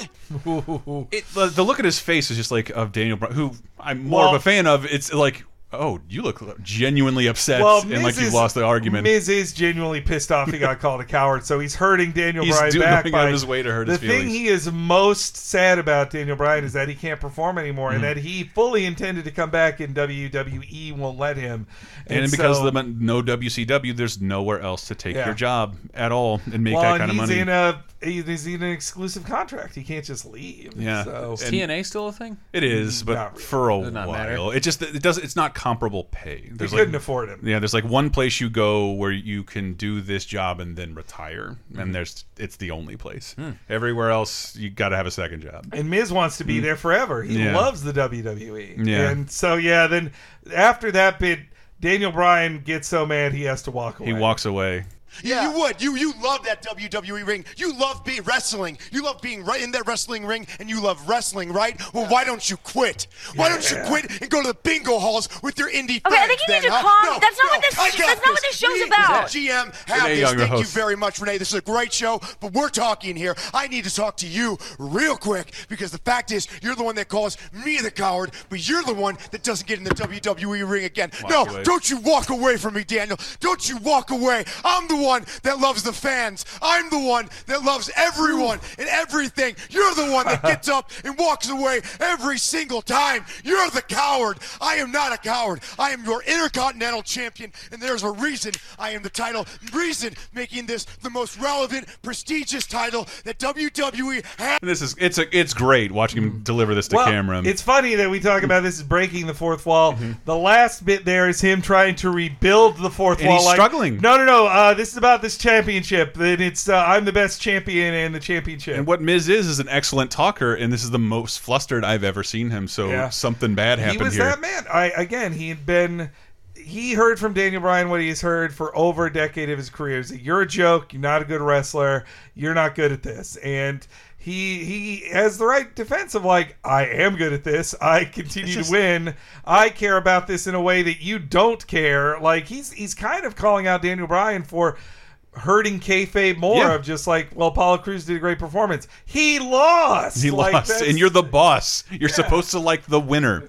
S1: it, the, the look at his face is just like of Daniel Bryan, who I'm more
S2: Well-
S1: of a fan of. It's like, oh, you look genuinely upset
S2: Well,
S1: and
S2: Miz
S1: like you
S2: is-
S1: lost the argument.
S2: Miz is genuinely pissed off he got called a coward, so he's hurting Daniel
S1: He's
S2: Bryan
S1: doing-
S2: back by
S1: his way to hurt
S2: the thing he is most sad about Daniel Bryan is that he can't perform anymore, and
S1: Mhm.
S2: that he fully intended to come back and WWE won't let him.
S1: and because
S2: so-
S1: of the no WCW, there's nowhere else to take
S2: Yeah.
S1: your job at all and make
S2: well,
S1: that
S2: and
S1: kind of
S2: he's
S1: money.
S2: in a he's in an exclusive contract. He can't just leave.
S1: Yeah.
S2: So
S3: Is TNA still a thing?
S1: It is, but
S2: really.
S1: for a
S3: Does
S1: while,
S3: matter.
S1: it just it does. It's not comparable pay. There's
S2: couldn't
S1: like,
S2: afford him.
S1: Yeah, there's like one place you go where you can do this job and then retire, and there's it's the only place. Everywhere else, you got to have a second job.
S2: And Miz wants to be there forever. He
S1: Mm. Yeah.
S2: loves the WWE.
S1: Yeah.
S2: And so yeah, then after that bit, Daniel Bryan gets so mad he has to walk away.
S1: He walks away.
S11: You, you would. You you love that WWE ring. You love being wrestling. You love being right in that wrestling ring, and you love wrestling, right? Well, why don't you quit? Why don't you quit and go to the bingo halls with your indie
S13: Okay, I think
S11: fans
S13: you need
S11: then,
S13: to
S11: huh?
S13: calm-
S11: No,
S13: that's not
S11: no,
S13: what this-
S11: I got
S13: that's not what this show's
S11: We,
S13: about.
S11: as GM, have
S1: Renee
S11: this.
S1: Young, your
S11: Thank you very much, Renee. This is a great show, but we're talking here. I need to talk to you real quick because the fact is, you're the one that calls me the coward, but you're the one that doesn't get in the WWE ring again.
S1: Walk
S11: no,
S1: away. Eh?
S11: don't you walk away from me, Daniel. Don't you walk away. I'm the one that loves the fans. I'm the one that loves everyone and everything. You're the one that gets up and walks away every single time. You're the coward. I am not a coward. I am your Intercontinental Champion, and there's a reason I am the title. Reason making this the most relevant, prestigious title that WWE has.
S1: This is it's a it's great watching him deliver this to
S2: Well,
S1: camera.
S2: It's funny that we talk about this as breaking the fourth wall. The last bit there is him trying to rebuild the fourth
S1: And
S2: wall.
S1: he's
S2: like,
S1: struggling.
S2: No, no, no. Uh, this is about this championship. Then it's uh, I'm the best champion and the championship.
S1: and what Miz is is an excellent talker, and this is the most flustered I've ever seen him. So
S2: Yeah.
S1: something bad happened
S2: he was
S1: here.
S2: that man. I again, he had been. He heard from Daniel Bryan what he's heard for over a decade of his career. Is that you're a joke. You're not a good wrestler. You're not good at this. And he he has the right defense of like I am good at this. I continue
S1: just-
S2: to win. I care about this in a way that you don't care. Like he's he's kind of calling out Daniel Bryan for hurting kayfabe more
S1: Yeah.
S2: of just like well Apollo Crews did a great performance. He lost.
S1: He
S2: Like,
S1: lost, and you're the boss. You're supposed to like the winner.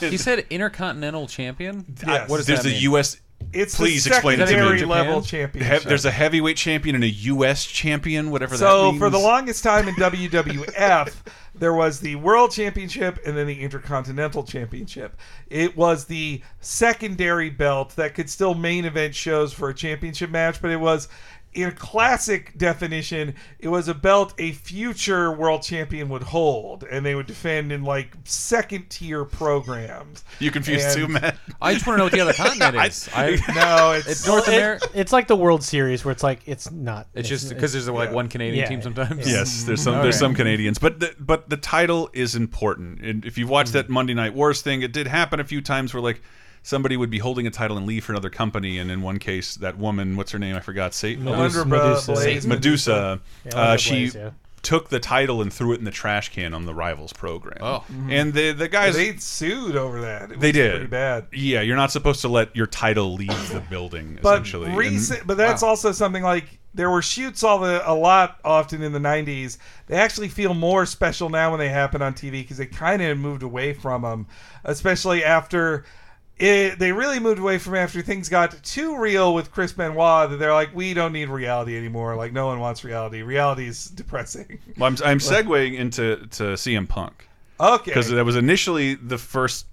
S3: He said Intercontinental Champion.
S2: Yes.
S3: What does
S1: There's
S3: that
S1: a? U.S.
S2: It's
S1: Please explain it to me.
S2: secondary
S3: Japan?
S2: level
S1: He- there's a heavyweight champion and a U.S. champion, whatever that
S2: So
S1: means.
S2: for the longest time in WWF, there was the World Championship and then the Intercontinental Championship. It was the secondary belt that could still main event shows for a championship match, but it was in classic definition, it was a belt a future world champion would hold, and they would defend in like second tier programs.
S1: you confused
S2: And-
S1: too, Matt.
S3: I just want to know what the other continent is. I,
S2: No, it's,
S3: it's North
S4: It-
S3: America.
S4: it's like the World Series where it's like it's not.
S3: It's just because there's like one Canadian
S4: Yeah.
S3: team sometimes.
S1: Yes, there's some there's some Canadians, but the, but the title is important. And if you watch mm-hmm. that Monday Night Wars thing, it did happen a few times where like somebody would be holding a title and leave for another company, and in one case, that woman, what's her name? I forgot. Satan.
S4: Medusa.
S2: Alundra
S4: Medusa.
S1: Medusa.
S4: Yeah,
S1: uh, she
S4: Blayze, yeah.
S1: took the title and threw it in the trash can on the rivals program.
S3: Oh.
S1: and the the guys
S2: they sued over that. It
S1: they
S2: was
S1: did
S2: pretty bad.
S1: Yeah, you're not supposed to let your title leave the building.
S2: but
S1: essentially, And-
S2: recent, but that's also something like there were shoots all the a lot often in the 90s they actually feel more special now when they happen on tv because they kind of moved away from them especially after it, they really moved away from after things got too real with chris benoit that they're like we don't need reality anymore like no one wants reality reality is depressing
S1: Well, I'm, I'm segueing into to CM Punk.
S2: Okay.
S1: Because that was initially the first,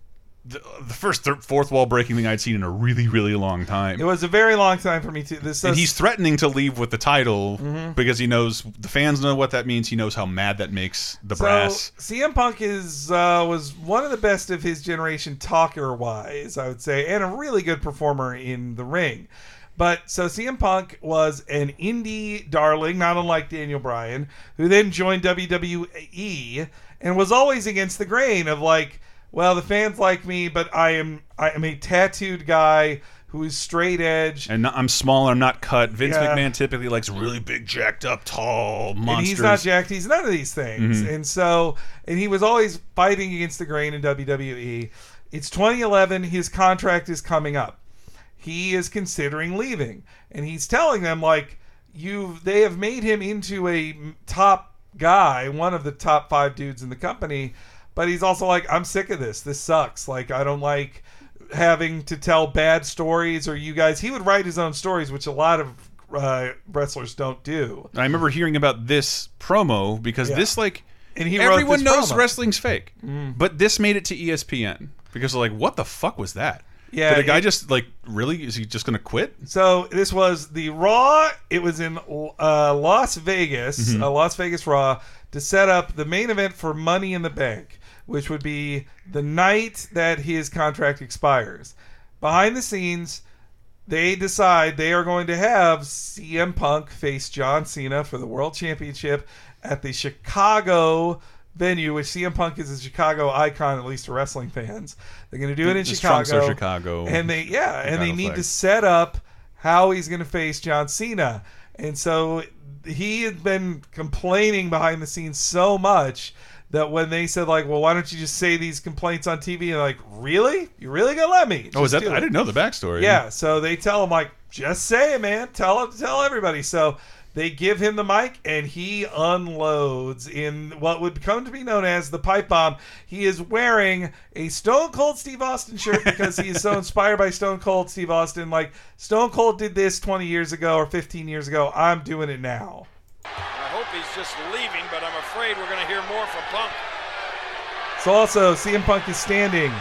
S1: the, the first thir- fourth wall breaking thing I'd seen in a really, really long time.
S2: it was a very long time for me too this
S1: and
S2: does-
S1: he's threatening to leave with the title
S2: Mhm.
S1: because he knows the fans know what that means. He knows how mad that makes the
S2: so,
S1: brass.
S2: CM Punk is uh, was one of the best of his generation talker wise, I would say, and a really good performer in the ring. But so CM Punk was an indie darling, not unlike Daniel Bryan, who then joined WWE and was always against the grain of like, well, the fans like me, but I am I am a tattooed guy who is straight edge.
S1: And I'm small. I'm not cut. Vince
S2: Yeah.
S1: McMahon typically likes really big, jacked up, tall monsters.
S2: And he's not jacked. He's none of these things.
S1: Mhm.
S2: And so, and he was always fighting against the grain in WWE. It's 2011. His contract is coming up. He is considering leaving, and he's telling them like, "You, they have made him into a top guy, one of the top five dudes in the company." But he's also like, "I'm sick of this. This sucks. Like, I don't like." having to tell bad stories or you guys he would write his own stories which a lot of uh, wrestlers don't do
S1: I remember hearing about this promo because
S2: Yeah.
S1: this like
S2: And he
S1: everyone knows
S2: promo.
S1: wrestling's fake,
S2: Mm.
S1: but this made it to ESPN because like what the fuck was that?
S2: Yeah,
S1: did a guy
S2: it-
S1: just like really is he just gonna quit?
S2: So this was the Raw. It was in uh, Las Vegas,
S1: Mhm.
S2: uh, Las Vegas Raw, to set up the main event for Money in the Bank, which would be the night that his contract expires. Behind the scenes, they decide they are going to have CM Punk face John Cena for the World Championship at the Chicago venue, which CM Punk is a Chicago icon, at least to wrestling fans. They're going to do it in Chicago.
S1: Chicago.
S2: and they yeah, and they need
S1: flag.
S2: to set up how he's going to face John Cena. And so he had been complaining behind the scenes so much that when they said like, "Well, why don't you just say these complaints on TV?" and like, "Really? You really gonna let me?"
S1: Oh, is that? I didn't know the backstory.
S2: Yeah, so they tell him like, just say it, man. Tell it, tell everybody. So they give him the mic, and he unloads in what would come to be known as the pipe bomb. He is wearing a Stone Cold Steve Austin shirt because he is so inspired by Stone Cold Steve Austin. Like Stone Cold did this 20 years ago or 15 years ago. I'm doing it now.
S13: I hope he's just leaving, but I'm afraid we're going to hear more from Punk.
S2: So also, CM Punk is standing,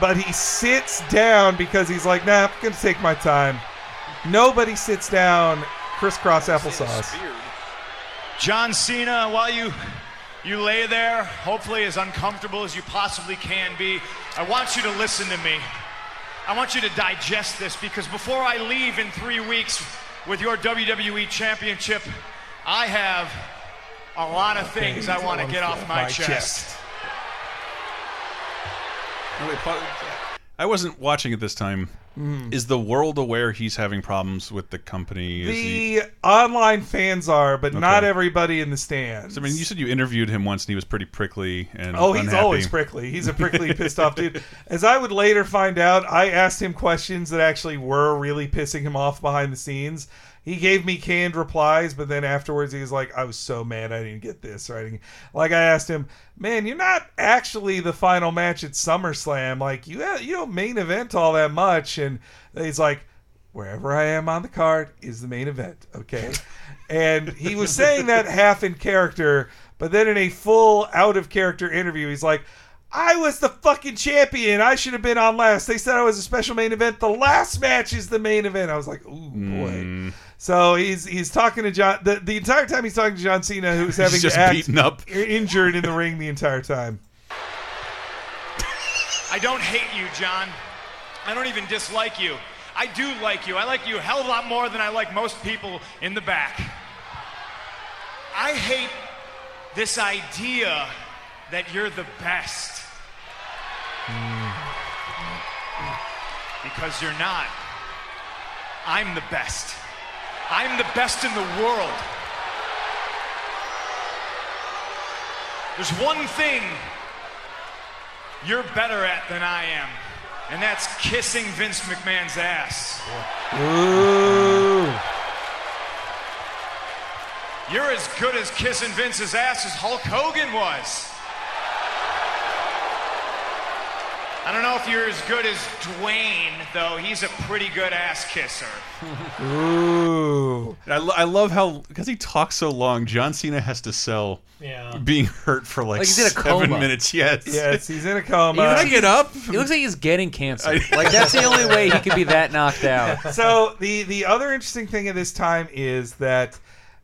S2: but he sits down because he's like, nah, I'm gonna take my time. Nobody sits down. Crisscross applesauce.
S14: John Cena, while you you lay there, hopefully as uncomfortable as you possibly can be, I want you to listen to me. I want you to digest this because before I leave in three weeks with your WWE Championship, I have a lot of things I want to get off my chest.
S1: Oh, wait, I wasn't watching it this time.
S2: Mm.
S1: Is the world aware he's having problems with the company? Is he?
S2: The online fans are, but not everybody in the stands.
S1: I mean, you said you interviewed him once, and he was pretty prickly and
S2: Oh, he's always prickly. He's a prickly, pissed off dude. As I would later find out, I asked him questions that actually were really pissing him off behind the scenes. He gave me canned replies, but then afterwards he was like, "I was so mad I didn't get this." Right? Like I asked him, "Man, you're not actually the final match at SummerSlam. Like you, uh, you don't main event all that much." And he's like, "Wherever I am on the card is the main event." Okay. And he was saying that half in character, but then in a full out of character interview, he's like, I was the fucking champion. I should have been on last. They said I was a special main event. The last match is the main event. I was like, ooh, boy.
S1: Mm.
S2: So he's he's talking to John the, the entire time he's talking to John Cena, who's having
S1: just
S2: to act
S1: beaten up.
S2: injured in the ring the entire time.
S14: I don't hate you, John. I don't even dislike you. I do like you. I like you a hell of a lot more than I like most people in the back. I hate this idea that you're the best. Because you're not. I'm the best. I'm the best in the world. There's one thing you're better at than I am, and that's kissing Vince McMahon's ass.
S2: Ooh.
S14: You're as good as kissing Vince's ass as Hulk Hogan was. I don't know if you're as good as Dwayne, though. He's a pretty good ass kisser.
S2: Ooh.
S1: I, lo- I love how because he talks so long, John Cena has to sell
S3: Yeah.
S1: being hurt for like,
S3: Like he's in a
S1: seven
S3: coma.
S1: minutes. Yes,
S2: Yes, he's in a
S3: He
S2: coma.
S3: looks like
S1: get up.
S3: He looks like he's getting cancer.
S1: I-
S3: like that's the only way he could be that knocked out.
S2: so the the other interesting thing at this time is that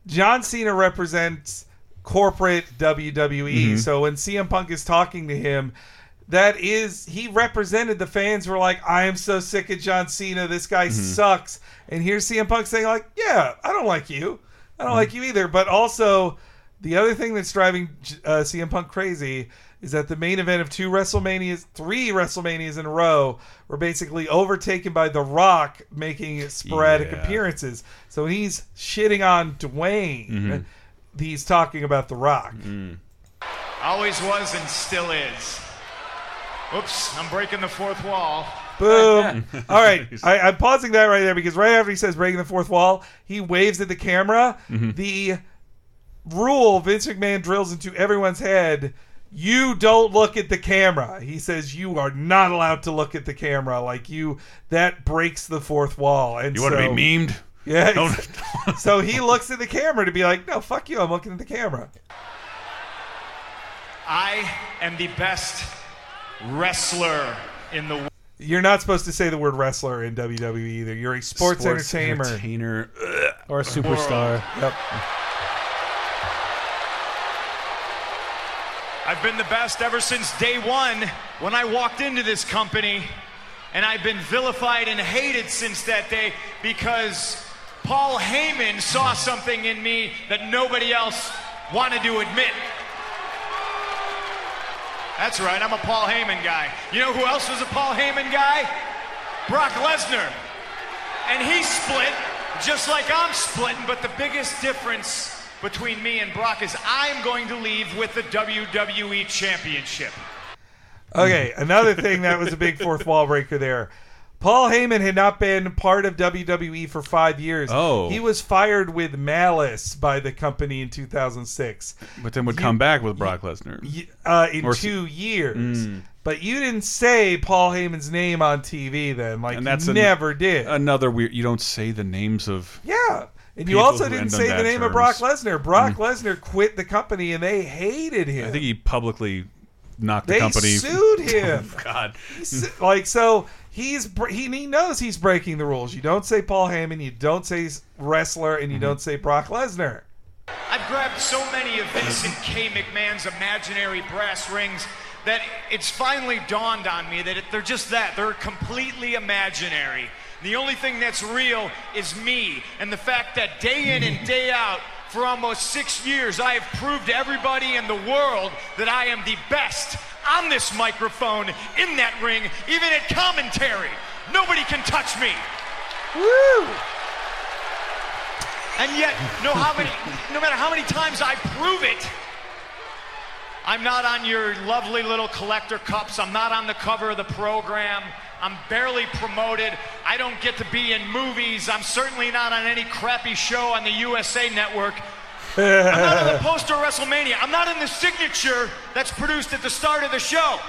S2: John Cena represents corporate WWE.
S1: Mhm.
S2: So when CM Punk is talking to him, that is he represented the fans were like, I am so sick of John Cena. This guy sucks. And here's CM Punk saying like, Yeah, I don't like you. I don't like you either. But also, the other thing that's driving uh, CM Punk crazy is that the main event of two WrestleManias, three WrestleManias in a row, were basically overtaken by The Rock making sporadic
S1: Yeah.
S2: appearances. So when he's shitting on Dwayne,
S1: Mhm.
S2: he's talking about The Rock.
S14: Always was and still is. Oops, I'm breaking the fourth wall.
S2: Boom. All right. I, I'm pausing that right there because right after he says breaking the fourth wall, he waves at the camera.
S1: Mhm.
S2: The rule Vince McMahon drills into everyone's head you don't look at the camera. He says you are not allowed to look at the camera. Like you, that breaks the fourth wall. And
S1: You want to be memed?
S2: Yeah.
S1: Don't-
S2: so he looks at the camera to be like, no, fuck you. I'm looking at the camera.
S14: I am the best wrestler in the world.
S2: You're not supposed to say the word wrestler in WWE either. You're a sports,
S1: Sports
S2: entertainer.
S1: entertainer.
S4: Or a superstar.
S2: Yep.
S14: I've been the best ever since day one when I walked into this company, and I've been vilified and hated since that day because Paul Heyman saw something in me that nobody else wanted to admit. That's right, I'm a Paul Heyman guy. You know who else was a Paul Heyman guy? Brock Lesnar. and he split, just like I'm splitting. But the biggest difference between me and Brock is I'm going to leave with the WWE Championship.
S2: Okay, another thing that was a big fourth wall breaker there. Paul Heyman had not been part of WWE for five years.
S1: Oh.
S2: He was fired with malice by the company in 2006.
S1: But then would
S2: You-
S1: come back with Brock Lesnar.
S2: uh, in
S1: Or
S2: two years.
S1: Mm.
S2: But you didn't say Paul Heyman's name on TV then. Like,
S1: and that's
S2: you
S1: an-
S2: never did.
S1: Another weird. You don't say the names of.
S2: Yeah. And you also didn't say the name of Brock. Lesnar. Brock
S1: Mm.
S2: Lesnar quit the company and they hated him.
S1: I think he publicly knocked the
S2: They
S1: company.
S2: sued him.
S1: Oh, God.
S2: Like so he's he, he knows he's breaking the rules. You don't say Paul Heyman, you don't say wrestler, and you mm-hmm. don't say Brock Lesnar.
S14: I've grabbed so many of Vince and K. McMahon's imaginary brass rings that it's finally dawned on me that it, they're just that. They're completely imaginary. The only thing that's real is me and the fact that day in and day out, for almost six years, I have proved to everybody in the world that I am the best on this microphone, in that ring, even at commentary. Nobody can touch me.
S2: Woo!
S14: And yet, no how many, no matter how many times I prove it, I'm not on your lovely little collector cups. I'm not on the cover of the program. I'm barely promoted. I don't get to be in movies. I'm certainly not on any crappy show on the USA Network. I'm not on the poster of WrestleMania. I'm not in the signature that's produced at the start of the show.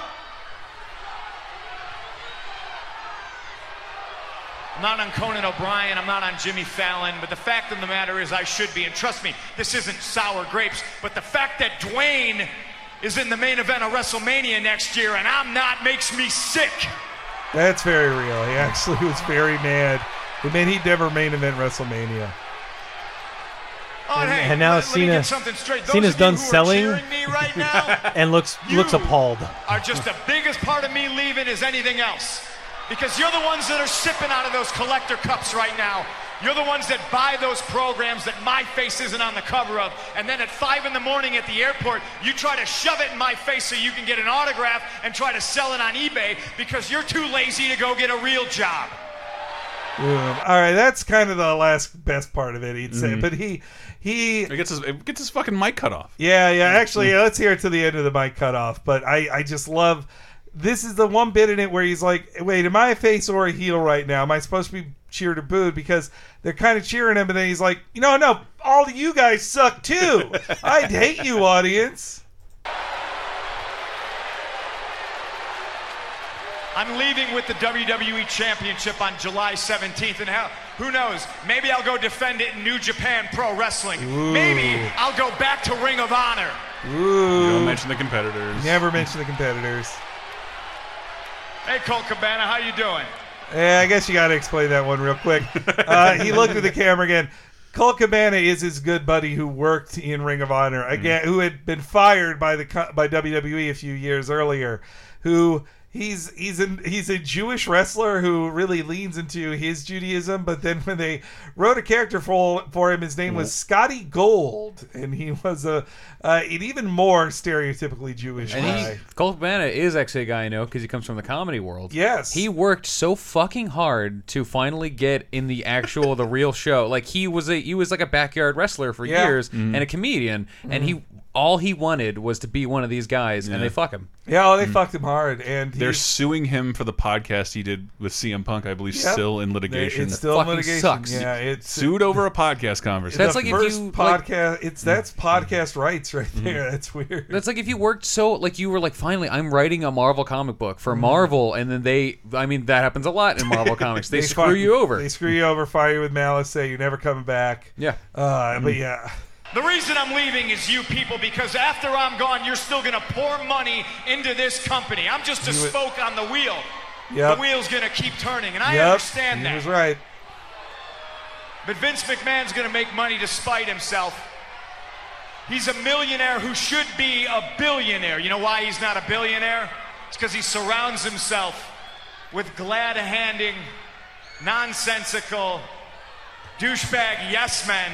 S14: I'm not on Conan O'Brien. I'm not on Jimmy Fallon. But the fact of the matter is, I should be. And trust me, this isn't sour grapes. But the fact that Dwayne is in the main event of WrestleMania next year and I'm not makes me sick.
S2: That's very real. He actually was very mad. It meant he'd never main event WrestleMania.
S14: Oh,
S4: And,
S14: hey,
S4: and now
S14: let, let
S4: Cena,
S14: get something straight. Those
S4: Cena's done
S14: you who are
S4: selling
S14: me right now
S4: and looks looks appalled.
S14: are just the biggest part of me leaving is anything else. Because you're the ones that are sipping out of those collector cups right now. You're the ones that buy those programs that my face isn't on the cover of. And then at 5 in the morning at the airport, you try to shove it in my face so you can get an autograph and try to sell it on eBay because you're too lazy to go get a real job.
S2: All right, that's kind of the last best part of it. He'd say,
S1: Mhm.
S2: but he he
S1: It gets his it gets his fucking mic cut off.
S2: Yeah, yeah. Actually, yeah, let's hear it to the end of the mic cut off. But I, I just love. This is the one bit in it where he's like, "Wait, am I a face or a heel right now? Am I supposed to be cheered or booed?" Because they're kind of cheering him, and then he's like, "You know, no, all of you guys suck too. I'd hate you, audience."
S14: I'm leaving with the WWE Championship on July 17th, and hell, who knows? Maybe I'll go defend it in New Japan Pro Wrestling.
S2: Ooh.
S14: Maybe I'll go back to Ring of Honor.
S2: Ooh.
S1: You don't mention the competitors.
S2: Never mention the competitors.
S14: Hey, Colt Cabana, how you doing?
S2: Yeah, I guess you got to explain that one real quick. Uh, he looked at the camera again. Colt Cabana is his good buddy who worked in Ring of Honor again, who had been fired by the by WWE a few years earlier. Who he's he's an, he's a Jewish wrestler who really leans into his Judaism, but then when they wrote a character for for him, his name was Scotty Gold, and he was a uh, an even more stereotypically Jewish
S3: And
S2: guy.
S3: he, Colt Cabana is actually a guy I know because he comes from the comedy world.
S2: Yes.
S3: He worked so fucking hard to finally get in the actual, the real show. Like he was a, he was like a backyard wrestler for
S2: Yeah.
S3: years
S2: Mhm.
S3: and a comedian, and
S2: Mhm.
S3: he, all he wanted was to be one of these guys, and they fuck him.
S2: Yeah, oh, they mm. fucked him hard, and
S1: They're suing him for the podcast he did with CM Punk, I believe,
S2: Yep.
S1: still in litigation.
S2: It's still in litigation. Yeah, it's
S1: sued over a podcast conversation.
S2: That's the first podcast. it's mm. that's podcast rights right mm. there. That's weird.
S3: That's like if you worked so like you were like finally I'm writing a Marvel comic book for. Marvel and then they I mean that happens a lot in Marvel comics. They, screw
S2: fi-
S3: you over.
S2: They screw you over, fire you with malice, say you're never coming back.
S3: Yeah.
S2: Uh, But yeah.
S14: The reason I'm leaving is you people because after I'm gone, you're still gonna pour money into this company. I'm just a spoke on the wheel.
S2: Yep.
S14: The wheel's gonna keep turning, and I
S2: yep,
S14: understand
S2: he
S14: that.
S2: was right.
S14: But Vince McMahon's gonna make money despite himself. He's a millionaire who should be a billionaire. You know why he's not a billionaire? It's because he surrounds himself with glad handing, nonsensical, douchebag yes men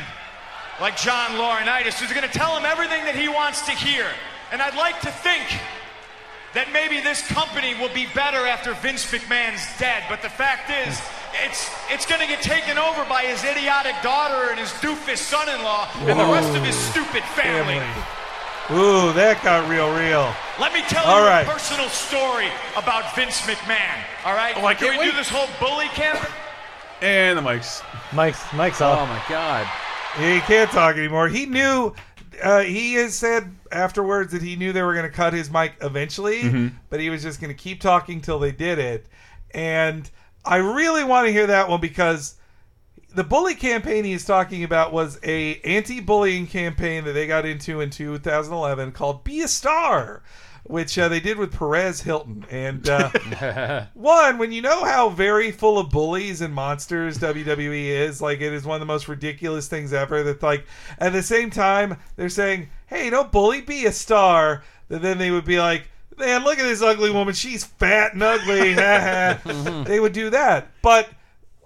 S14: like John Laurinaitis, who's going to tell him everything that he wants to hear. And I'd like to think that maybe this company will be better after Vince McMahon's dead. But the fact is, it's it's going to get taken over by his idiotic daughter and his doofus son-in-law and the rest of his stupid family.
S2: Ooh, that got real, real.
S14: Let me tell
S2: All
S14: you
S2: right.
S14: a personal story about Vince McMahon. All right?
S1: Oh, I
S14: Can
S1: can't
S14: we
S1: wait.
S14: do this whole bully camp?
S1: And the mics.
S4: Mike's Mike's oh, off.
S3: Oh my god.
S2: He can't talk anymore. He knew. Uh, he has said afterwards that he knew they were going to cut his mic eventually,
S1: Mhm.
S2: but he was just going to keep talking till they did it. And I really want to hear that one because the bully campaign he is talking about was a anti-bullying campaign that they got into in 2011 called "Be a Star," which uh, they did with Perez Hilton. And uh, one, when you know how very full of bullies and monsters WWE is, like it is one of the most ridiculous things ever. That like at the same time they're saying, "Hey, don't bully, be a star." That then they would be like. Man, look at this ugly woman. She's fat and ugly. Ha." they would do that. But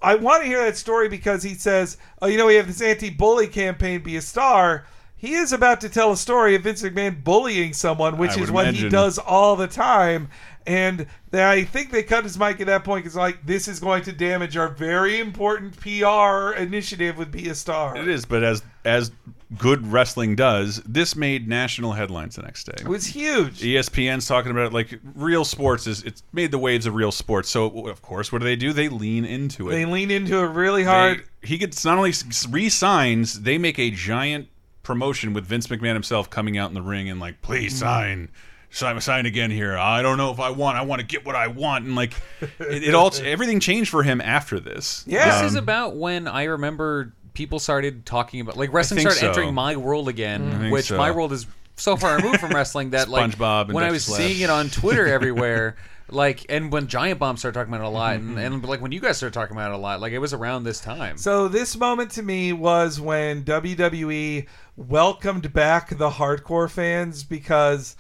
S2: I want to hear that story because he says, "Oh, you know, we have this anti-bully campaign. Be a star." He is about to tell a story of Vince McMahon bullying someone, which
S1: I
S2: is what he does all the time. And they, I think they cut his mic at that point because, like, this is going to damage our very important PR initiative with Be a Star.
S1: It is, but as as good wrestling does, this made national headlines the next day.
S2: It was huge.
S1: ESPN's talking about it like real sports is it's made the waves of real sports. So of course, what do they do? They lean into it.
S2: They lean into it really hard.
S1: They- he gets not only re-signs, they make a giant promotion with Vince McMahon himself coming out in the ring and like, please
S2: Mm.
S1: sign. Sign, sign again here. I don't know if I want. I want to get what I want, and like, it, it all everything changed for him after this.
S3: Yeah, this is
S1: Um,
S3: about when I remember people started talking about like wrestling started
S1: so.
S3: entering my world again,
S1: I
S3: which
S1: so.
S3: my world is so far removed from wrestling that like
S1: SpongeBob and
S3: when I was
S1: Slash.
S3: seeing it on Twitter everywhere. Like and when Giant Bomb started talking about it a lot,
S1: Mm-hmm.
S3: and, and like when you guys started talking about it a lot, like it was around this time.
S2: So this moment to me was when WWE welcomed back the hardcore fans because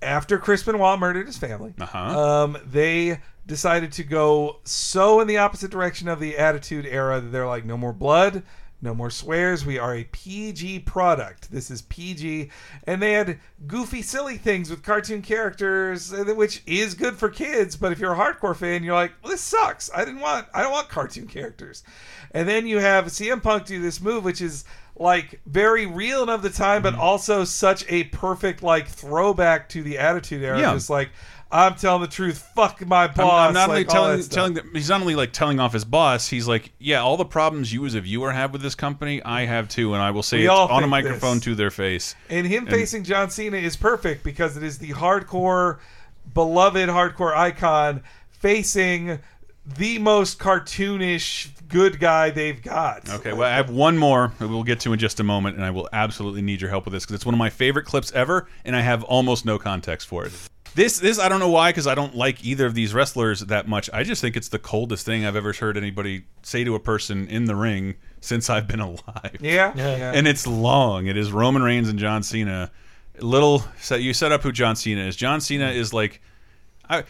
S2: after Chris Benoit murdered his family,
S1: Uh-huh.
S2: um, they decided to go so in the opposite direction of the Attitude Era that they're like, no more blood, no more swears. We are a PG product. This is PG, and they had goofy, silly things with cartoon characters, which is good for kids. But if you're a hardcore fan, you're like, well, this sucks. I didn't want. I don't want cartoon characters. And then you have CM Punk do this move, which is like very real and of the time,
S1: Mm-hmm.
S2: but also such a perfect like throwback to the Attitude Era.
S1: Yeah.
S2: Just like I'm telling the truth. Fuck my
S1: I'm-
S2: boss.
S1: I'm, not only
S2: like, all
S1: telling
S2: that
S1: telling them, he's not only like telling off his boss. He's like, yeah, all the problems you as a viewer have with this company, I have too, and I will say it on a microphone
S2: this.
S1: to their face.
S2: And him
S1: And-
S2: facing John Cena is perfect because it is the hardcore, beloved hardcore icon facing the most cartoonish good guy they've got.
S1: Okay, well, I have one more that we'll get to in just a moment, and I will absolutely need your help with this because it's one of my favorite clips ever, and I have almost no context for it. This, this I don't know why, because I don't like either of these wrestlers that much. I just think it's the coldest thing I've ever heard anybody say to a person in the ring since I've been alive.
S2: Yeah, Yeah. yeah.
S1: And it's long. It is Roman Reigns and John Cena. Little, so you set up who John Cena is. John Cena is like, I,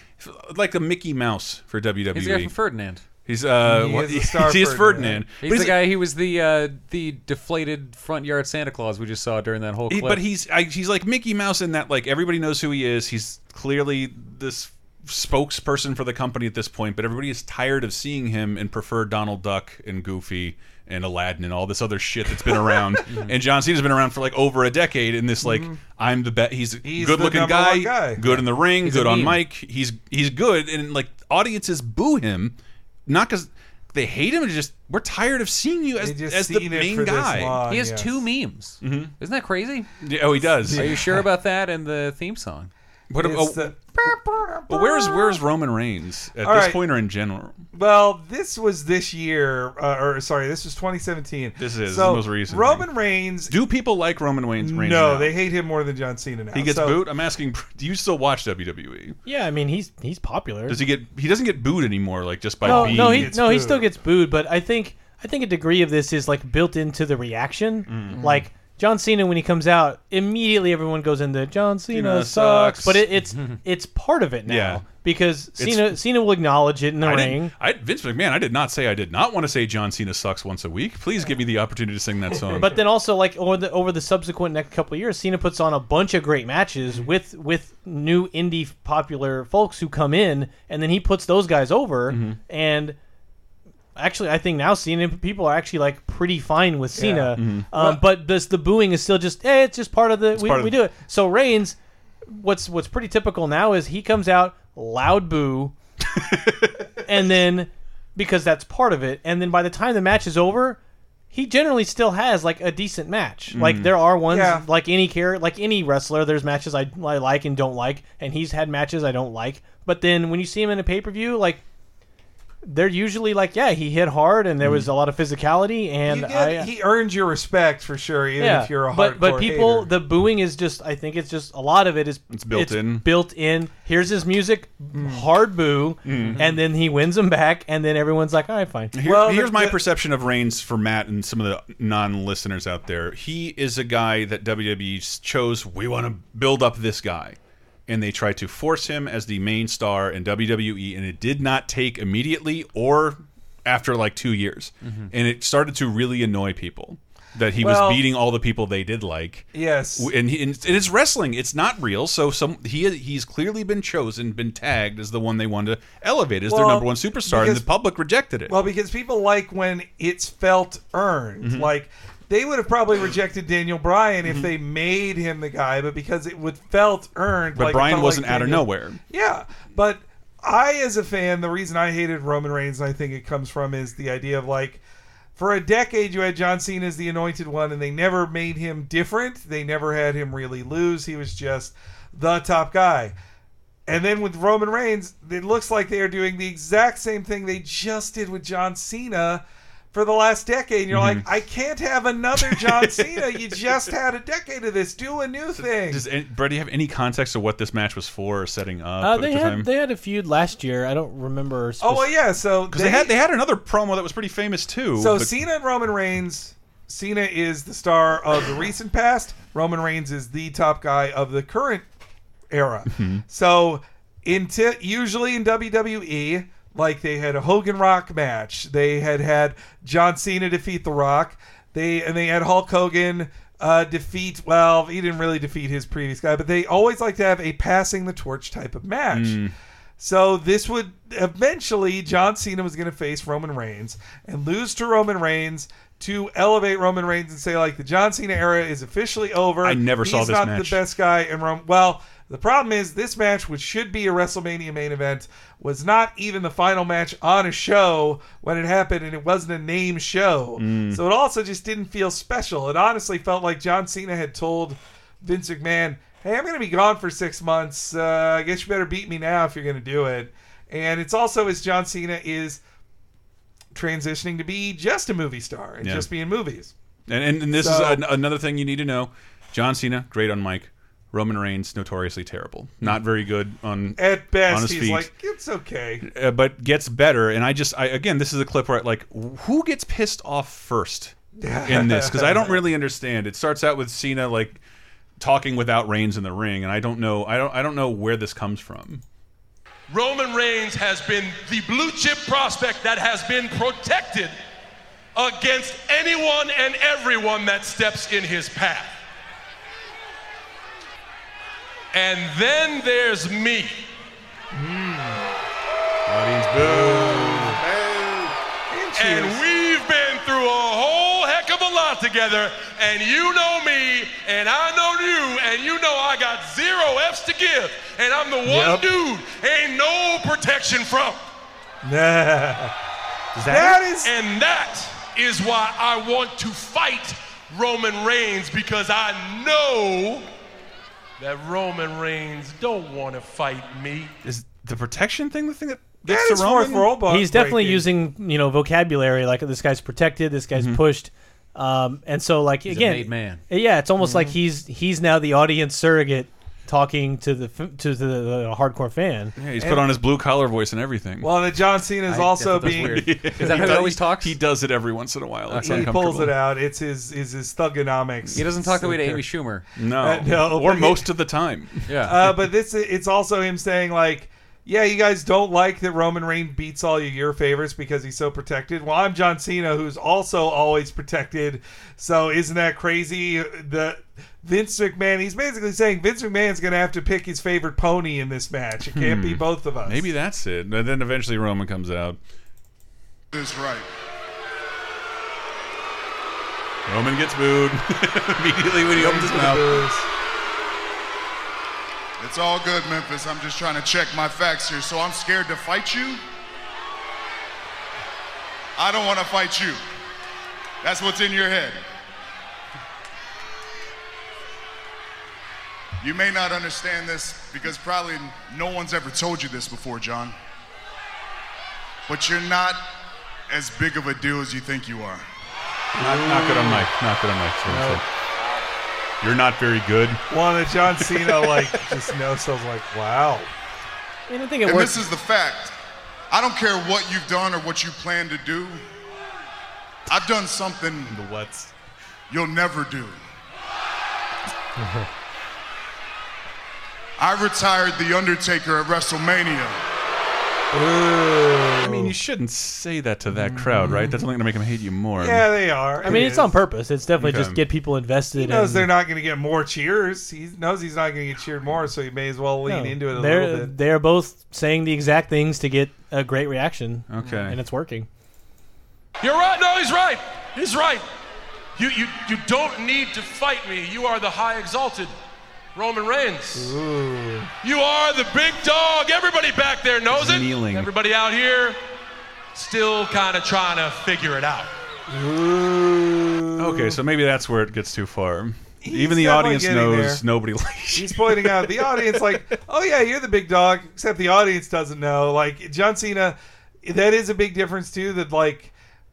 S1: like a Mickey Mouse for WWE.
S3: He's the guy from Ferdinand.
S1: He's uh,
S2: He
S1: what-
S2: is star
S1: he is
S2: Ferdinand.
S1: Ferdinand.
S3: He's
S1: But
S3: the guy. He was the uh, the deflated front yard Santa Claus we just saw during that whole
S1: He- but he's I, he's like Mickey Mouse in that like everybody knows who he is. He's clearly this spokesperson for the company at this point, but everybody is tired of seeing him and prefer Donald Duck and Goofy and Aladdin and all this other shit that's been around. and John Cena's been around for like over a decade in this like
S2: Mhm.
S1: I'm the best. He's a
S2: He's
S1: good looking guy,
S2: guy.
S1: good in the ring,
S2: He's
S1: good on
S2: meme.
S1: mic. He's he's good and like audiences boo him not because. They hate him. It's just we're tired of seeing you as, as the main guy.
S2: long,
S3: he has
S2: yes.
S3: two memes.
S1: Mhm.
S3: Isn't that crazy?
S1: Yeah, oh, he does.
S3: Are you sure about that and the theme song?
S1: What?
S2: It's
S1: Oh,
S2: the-
S1: but where's where's Roman Reigns at
S2: All
S1: this
S2: right.
S1: point or in general?
S2: Well, this was this year, uh, or sorry, this was 2017.
S1: This is
S2: so
S1: the most recent.
S2: Roman Reigns.
S1: Do people like Roman Reigns? Reigns
S2: no,
S1: now?
S2: they hate him more than John Cena now.
S1: He gets
S2: So-
S1: booed. I'm asking. Do you still watch WWE?
S4: Yeah, I mean he's he's popular.
S1: Does he get? He doesn't get booed anymore. Like just by
S4: no,
S1: being.
S4: no, he no, he still gets booed, but I think I think a degree of this is like built into the reaction.
S1: Mm.
S4: Like John Cena when he comes out, immediately everyone goes into John Cena,
S1: Cena
S4: sucks.
S1: sucks.
S4: But it, it's it's part of it now
S1: Yeah.
S4: because
S1: It's-
S4: Cena Cena will acknowledge it in the
S1: I
S4: ring.
S1: I, Vince McMahon, I did not say I did not want to say John Cena sucks once a week. Please give me the opportunity to sing that song.
S4: But then also like over the over the subsequent next couple of years, Cena puts on a bunch of great matches with with new indie popular folks who come in, and then he puts those guys over,
S1: Mm-hmm.
S4: and actually, I think now Cena people are actually like pretty fine with Cena.
S2: Yeah. Mhm.
S4: Um, but this the booing is still just eh, it's just part of the we,
S1: part
S4: we
S1: the-
S4: do it. So Reigns, what's what's pretty typical now is he comes out loud boo, and then because that's part of it, and then by the time the match is over. He generally still has like a decent match. Like
S2: Mhm.
S4: there are ones
S2: Yeah.
S4: like any care like any wrestler. There's matches I, I like and don't like, and he's had matches I don't like. But then when you see him in a pay per view, like they're usually like, yeah, he hit hard and there was mm. a lot of physicality, and
S2: You get-
S4: I, uh,
S2: he earns your respect for sure, even
S4: yeah,
S2: if you're a
S4: but but people
S2: hater.
S4: the booing is just I think it's just a lot of it is
S1: It's built in.
S4: built in. Here's his music, mm. hard boo,
S1: Mhm.
S4: and then he wins them back, and then everyone's like, all right, fine.
S1: Here- here's my perception of Reigns for Matt and some of the non-listeners out there. He is a guy that WWE chose. We want to build up this guy, and they tried to force him as the main star in WWE, and it did not take immediately or after like two years,
S2: Mhm.
S1: and it started to really annoy people that he
S2: Well-
S1: was beating all the people they did like.
S2: Yes.
S1: And, he, and it's wrestling. It's not real. So some he he's clearly been chosen, been tagged as the one they wanted to elevate as their number one superstar, and the public rejected it.
S2: Well, because people like when it's felt earned.
S1: Mhm.
S2: Like they would have probably rejected Daniel Bryan
S1: Mm-hmm.
S2: if they made him the guy, but because it would felt earned.
S1: But
S2: like,
S1: Bryan wasn't
S2: like
S1: out of nowhere.
S2: Yeah, but I, as a fan, the reason I hated Roman Reigns, and I think it comes from, is the idea of like. For a decade, you had John Cena as the anointed one, and they never made him different. They never had him really lose. He was just the top guy. And then with Roman Reigns, it looks like they are doing the exact same thing they just did with John Cena for the last decade. And you're
S1: Mhm.
S2: like, I can't have another John Cena. You just had a decade of this. Do a new thing.
S1: Does any, Brett, do you have any context of what this match was for or setting up?
S4: Uh, they
S1: the
S4: had
S1: time?
S4: they had a feud last year. I don't remember.
S2: Oh well, yeah. So
S1: because they, had they had another promo that was pretty famous too.
S2: So
S1: but-
S2: Cena and Roman Reigns. Cena is the star of the recent past. Roman Reigns is the top guy of the current era.
S1: Mhm.
S2: So, into usually in WWE, like they had a Hogan Rock match. They had had John Cena defeat The Rock. They and they had Hulk Hogan uh, defeat. Well, he didn't really defeat his previous guy, but they always like to have a passing the torch type of match.
S1: Mm.
S2: So this would eventually John Cena was going to face Roman Reigns and lose to Roman Reigns to elevate Roman Reigns and say like the John Cena era is officially over.
S1: I never saw
S2: He's
S1: this
S2: not
S1: match.
S2: the best guy in Rome. Well, the problem is this match, which should be a WrestleMania main event, was not even the final match on a show when it happened, and it wasn't a name show.
S1: Mm.
S2: So it also just didn't feel special. It honestly felt like John Cena had told Vince McMahon, "Hey, I'm going to be gone for six months. Uh, I guess you better beat me now if you're going to do it." And it's also as John Cena is transitioning to be just a movie star and
S1: Yeah.
S2: just be in movies.
S1: And, and, and this is an, another thing you need to know. John Cena, great on mic. Roman Reigns, notoriously terrible. Not very good on
S2: At best,
S1: on his
S2: he's
S1: feet.
S2: like, "It's okay."
S1: uh, but gets better. And I just, I again, this is a clip where I, like, who gets pissed off first in this? Because I don't really understand. It starts out with Cena like talking without Reigns in the ring, and I don't know, I don't, I don't know where this comes from.
S15: Roman Reigns has been the blue chip prospect that has been protected against anyone and everyone that steps in his path. And then there's me. Hmm.
S1: Audience boo.
S15: And we've been through a whole heck of a lot together. And you know me, and I know you, and you know I got zero F's to give. And I'm the one
S2: Yep.
S15: dude ain't no protection from.
S2: that is
S15: and that is why I want to fight Roman Reigns because I know that Roman Reigns don't want to fight me.
S1: Is the protection thing the thing that
S2: That
S1: gets
S2: is
S1: to Roman?
S2: world bu-
S4: He's definitely
S2: breaking.
S4: using you know vocabulary like this guy's protected, this guy's pushed, um, and so like
S3: He's a
S4: again,
S3: made man.
S4: yeah, it's almost like he's he's now the audience surrogate talking to the to the, the hardcore fan.
S1: Yeah, he's put on his blue collar voice and everything.
S2: Well, that John Cena is
S3: I-
S2: also being.
S3: weird. Is that how
S1: He
S3: he
S1: does-
S3: always talks?
S1: He does it every once in a while. It's
S2: he pulls it out. It's his is his Thuganomics.
S3: He doesn't talk the way to Amy Schumer.
S1: No,
S2: Uh, no,
S1: or most of the time.
S3: Yeah.
S2: Uh, but this it's also him saying like, yeah, you guys don't like that Roman Reigns beats all your your favorites because he's so protected. Well, I'm John Cena, who's also always protected. So isn't that crazy? The Vince McMahon, he's basically saying Vince McMahon's going to have to pick his favorite pony in this match. It can't be
S1: Hmm.
S2: both of us.
S1: Maybe that's it. And then eventually Roman comes out.
S16: This right.
S1: Roman gets booed immediately when he opens his mouth.
S16: It's all good, Memphis. I'm just trying to check my facts here. So I'm scared to fight you? I don't want to fight you. That's what's in your head. You may not understand this because probably no one's ever told you this before, John. But you're not as big of a deal as you think you are.
S1: Not, not good on mic. Not good on mic. so I'm. You're not very good.
S2: One of John Cena like just knows. So I was like, wow.
S4: I don't think it
S16: and
S4: works.
S16: this is the fact. I don't care what you've done or what you plan to do. I've done something
S1: the what's
S16: you'll never do. I retired The Undertaker at WrestleMania.
S1: I mean, you shouldn't say that to that crowd, right? That's only going to make them hate you more.
S2: Yeah, they are.
S4: I mean,
S2: It
S4: it's on purpose. It's definitely just
S1: Okay.
S4: get people invested.
S2: He knows
S4: in,
S2: they're not going to get more cheers. He knows he's not going to get cheered more, so he may as well lean
S4: No,
S2: into it a
S4: they're,
S2: little bit.
S4: They're both saying the exact things to get a great reaction.
S1: Okay.
S4: And it's working.
S15: You're right. No, he's right. He's right. You, you, you don't need to fight me. You are the high exalted Roman Reigns. You are the big dog. Everybody back there knows it.
S1: Kneeling.
S15: Everybody out here still kind of trying to figure it out.
S1: Okay, so maybe that's where it gets too far. Even the audience knows
S2: there.
S1: nobody likes
S2: He's pointing out the audience, like, oh yeah, you're the big dog, except the audience doesn't know. Like John Cena, that is a big difference too. That like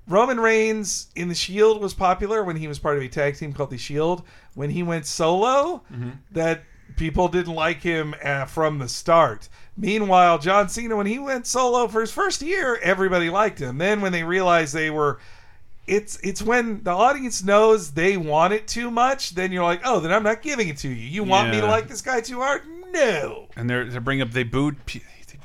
S2: Roman Reigns in the Shield was popular when he was part of a tag team called the Shield. When he went solo, that people didn't like him uh, from the start. Meanwhile, John Cena, when he went solo for his first year, everybody liked him. Then when they realized they were it's it's when the audience knows they want it too much, then you're like, oh, then I'm not giving it to you. You want me to like this guy too hard? No.
S1: And they're they bring up they booed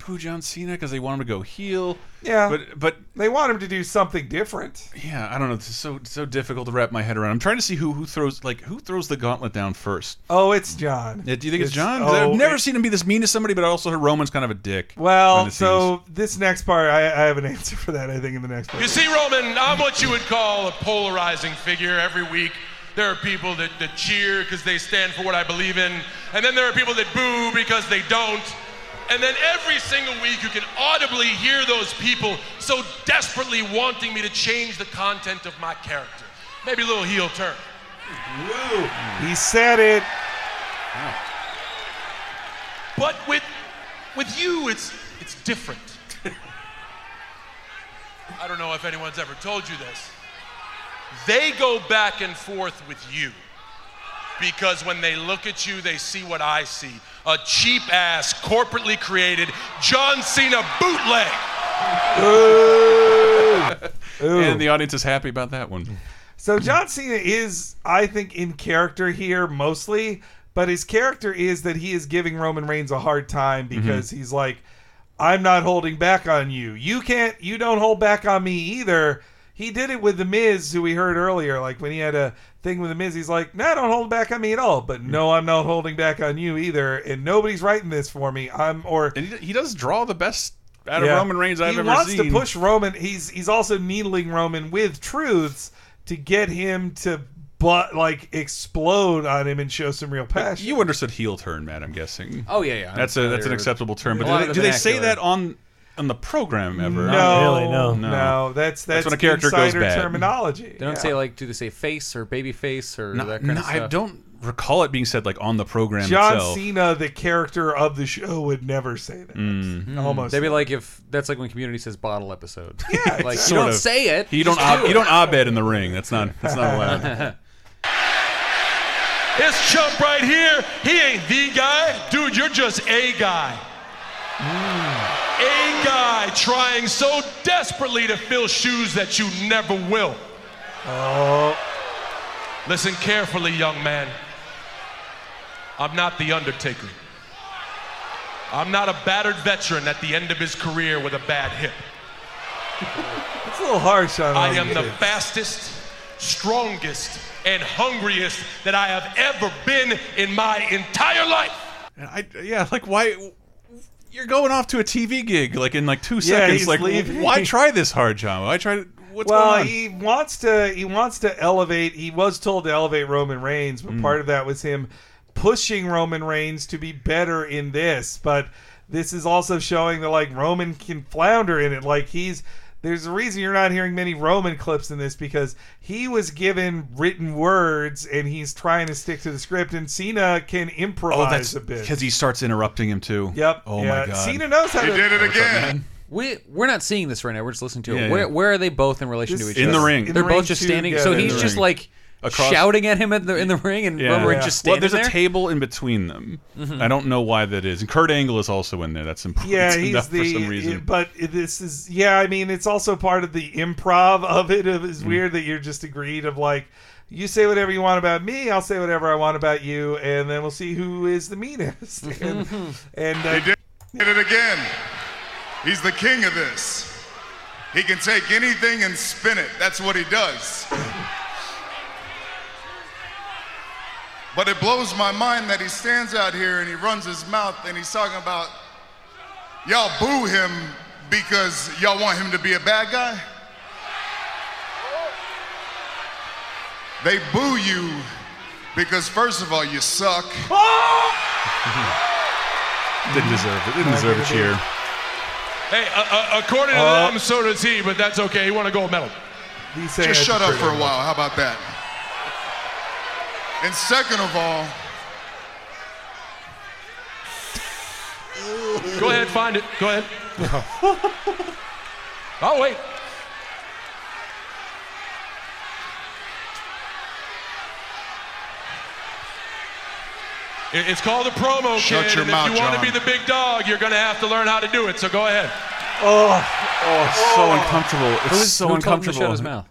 S1: P- they booed John Cena because they want him to go heel.
S2: Yeah,
S1: but but
S2: they want him to do something different.
S1: Yeah, I don't know. It's so so difficult to wrap my head around. I'm trying to see who who throws like who throws the gauntlet down first.
S2: Oh, it's John.
S1: Yeah, do you think it's,
S2: It's-
S1: John? 'Cause
S2: oh,
S1: I've never
S2: it-
S1: seen him be this mean to somebody, but I also heard Roman's kind of a dick.
S2: Well, so this next part, I, I have an answer for that. I think in the next part.
S15: You see, Roman, I'm what you would call a polarizing figure. Every week, there are people that, that cheer because they stand for what I believe in, and then there are people that boo because they don't. And then every single week, you can audibly hear those people so desperately wanting me to change the content of my character. Maybe a little heel turn.
S2: He said it.
S15: But with with you, it's it's different. I don't know if anyone's ever told you this. They go back and forth with you because when they look at you, they see what I see a cheap ass, corporately created John Cena bootleg.
S1: And the audience is happy about that one.
S2: So John Cena is, I think, in character here mostly, but his character is that he is giving Roman Reigns a hard time mm-hmm. because he's like, I'm not holding back on you. You can't, you don't hold back on me either. He did it with The Miz, who we heard earlier. Like when he had a thing with The Miz, he's like, no, don't hold back on me at all. But mm-hmm. no, I'm not holding back on you either. And nobody's writing this for me. I'm, or.
S1: And he, he does draw the best out of Roman Reigns I've
S2: he
S1: ever seen.
S2: He wants to push Roman. He's he's also needling Roman with truths to get him to but like explode on him and show some real passion.
S1: You understood heel turn, Matt. I'm guessing.
S3: Oh, yeah, yeah, I'm
S1: That's a that's an acceptable term. But do they, do they say that on on the program ever?
S2: No, no, no. that's that's,
S1: when a character goes
S2: insider
S1: bad.
S2: terminology.
S3: They don't
S2: Yeah.
S3: say like, do they say face or baby face or
S1: No,
S3: that kind
S1: no,
S3: of stuff?
S1: I don't recall it being said like on the program
S2: John
S1: itself.
S2: Cena, the character of the show, would never say that.
S1: Mm.
S2: Almost.
S3: They'd be like if that's like when Community says bottle episode. Yeah, like you don't
S1: of.
S3: say it.
S1: You don't
S3: just
S1: ob-
S3: do
S1: you don't abed in the ring. That's not that's not allowed.
S15: This chump right here, he ain't the guy. Dude, you're just a guy. A guy trying so desperately to fill shoes that you never will.
S2: Oh.
S15: Listen carefully, young man. I'm not the Undertaker. I'm not a battered veteran at the end of his career with a bad hip.
S2: It's a little harsh on
S15: I
S2: Roman
S15: am the fastest, strongest, and hungriest that I have ever been in my entire life.
S1: I, yeah, like why? You're going off to a TV gig like in like two
S2: Yeah,
S1: seconds.
S2: he's
S1: Like,
S2: leaving.
S1: why try this hard, John? Why try? What's
S2: well,
S1: going on?
S2: he wants to he wants to elevate. He was told to elevate Roman Reigns, but
S1: Mm.
S2: part of that was him pushing Roman Reigns to be better in this. But this is also showing that like Roman can flounder in it. Like he's there's a reason you're not hearing many Roman clips in this because he was given written words and he's trying to stick to the script. And Cena can
S1: oh,
S2: improvise
S1: that's
S2: a bit.
S1: because he starts interrupting him too.
S2: Yep.
S1: Oh
S2: yeah.
S1: my god.
S2: Cena knows how
S16: He
S2: to.
S16: did it
S1: What's up,
S16: again.
S3: We we're not seeing this right now. We're just listening to it.
S1: Yeah,
S3: where where are they both in relation
S2: This-
S3: to each other?
S1: In
S3: other?
S1: the ring.
S3: They're
S2: In the
S3: both
S2: ring
S3: just standing.
S2: yeah,
S3: so he's just
S1: ring.
S3: like
S1: Across-
S3: shouting at him in the in the ring, and Roman Reigns just
S1: well, there's
S3: there.
S1: a table in between them. I don't know why that is. And Kurt Angle is also in there. That's important
S2: Yeah, he's the.
S1: for some reason.
S2: But this is yeah. I mean, it's also part of the improv of it. It's
S1: Mm.
S2: weird that you're just agreed of like, you say whatever you want about me, I'll say whatever I want about you, and then we'll see who is the meanest. and and uh,
S16: He did, did it again. He's the king of this. He can take anything and spin it. That's what he does. But it blows my mind that he stands out here and he runs his mouth and he's talking about y'all boo him because y'all want him to be a bad guy. They boo you because first of all you suck.
S1: Didn't deserve it. Didn't deserve a cheer.
S15: Hey, uh, uh, according to
S2: Uh,
S15: them, so does he, but that's okay. He won a gold medal.
S2: he's
S16: Just shut up for a while. How about that? And second of all,
S15: Go ahead, find it. Go ahead. oh wait. It's called a promo,
S16: Shut
S15: kid.
S16: your
S15: and
S16: mouth,
S15: if you want to be the big dog, you're going to have to learn how to do it. So go ahead.
S2: Oh,
S1: Oh, it's so uncomfortable. It's
S3: Who
S1: so
S3: who told him to
S1: uncomfortable.
S3: shut his mouth?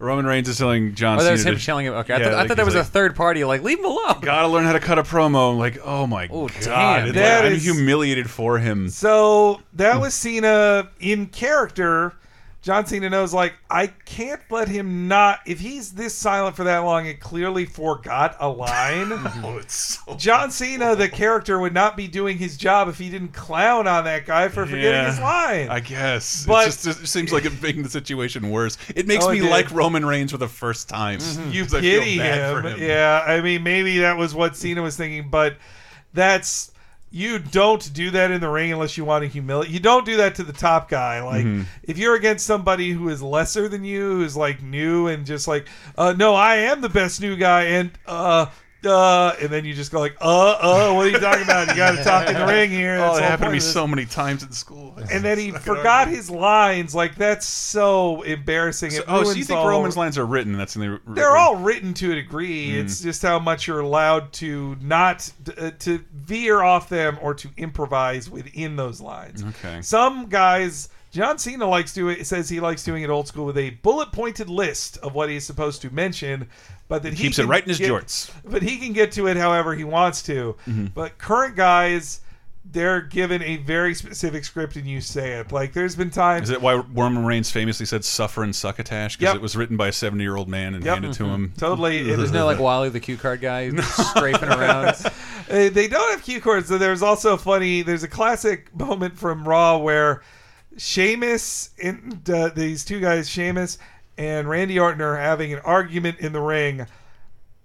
S1: Roman Reigns is telling John
S3: Oh, that was
S1: Cena
S3: him
S1: to-
S3: telling him. Okay, I
S1: Yeah,
S3: thought, I
S1: like
S3: thought there
S1: he's
S3: was a
S1: like,
S3: third party. Like, leave him alone.
S1: Gotta learn how to cut a promo. I'm like, oh my
S3: Oh,
S1: god,
S3: damn.
S1: It's
S2: That
S1: like, I'm
S2: is-
S1: humiliated for him.
S2: So that was Cena in character. John Cena knows, like, I can't let him not. If he's this silent for that long, it clearly forgot a line.
S1: Oh, so
S2: John Cena, the character, would not be doing his job if he didn't clown on that guy for forgetting
S1: Yeah,
S2: his line.
S1: I guess.
S2: But-
S1: just, it seems like it's making the situation worse. It makes
S2: Oh,
S1: me
S2: did.
S1: like Roman Reigns for the first time.
S2: Mm-hmm.
S1: you I feel
S2: pity
S1: bad
S2: him.
S1: for him.
S2: Yeah, I mean, maybe that was what Cena was thinking, but that's you don't do that in the ring unless you want to humiliate. You don't do that to the top guy. Like
S1: Mhm.
S2: if you're against somebody who is lesser than you, who's like new and just like, uh, no, I am the best new guy, and uh. Uh, and then you just go like, uh, uh, what are you talking about? You got to talk in the ring here.
S1: Oh,
S2: That's
S1: it happened to me so many times in school.
S2: And then he forgot his lines. Like that's so embarrassing.
S1: So- oh, so you think
S2: all-
S1: Roman's lines are written? That's in the.
S2: they're all written to a degree.
S1: Mm.
S2: It's just how much you're allowed to not uh, to veer off them or to improvise within those lines.
S1: Okay.
S2: Some guys, John Cena likes doing it, says he likes doing it old school with a bullet pointed list of what he's supposed to mention, but that he
S1: Keeps it right in his
S2: get-
S1: jorts.
S2: But he can get to it however he wants to.
S1: Mhm.
S2: But current guys. They're given a very specific script and you say it. Like there's been times
S1: Is it why Roman Reigns famously said "suffer and succotash"? Because
S2: Yep.
S1: it was written by a seventy-year-old man and
S2: Yep.
S1: handed to him.
S2: Totally. It is-
S3: Isn't there like Wally the cue card guy scraping around?
S2: They don't have cue cards. So there's also funny. There's a classic moment from Raw where Sheamus and uh, these two guys, Sheamus and Randy Orton, are having an argument in the ring,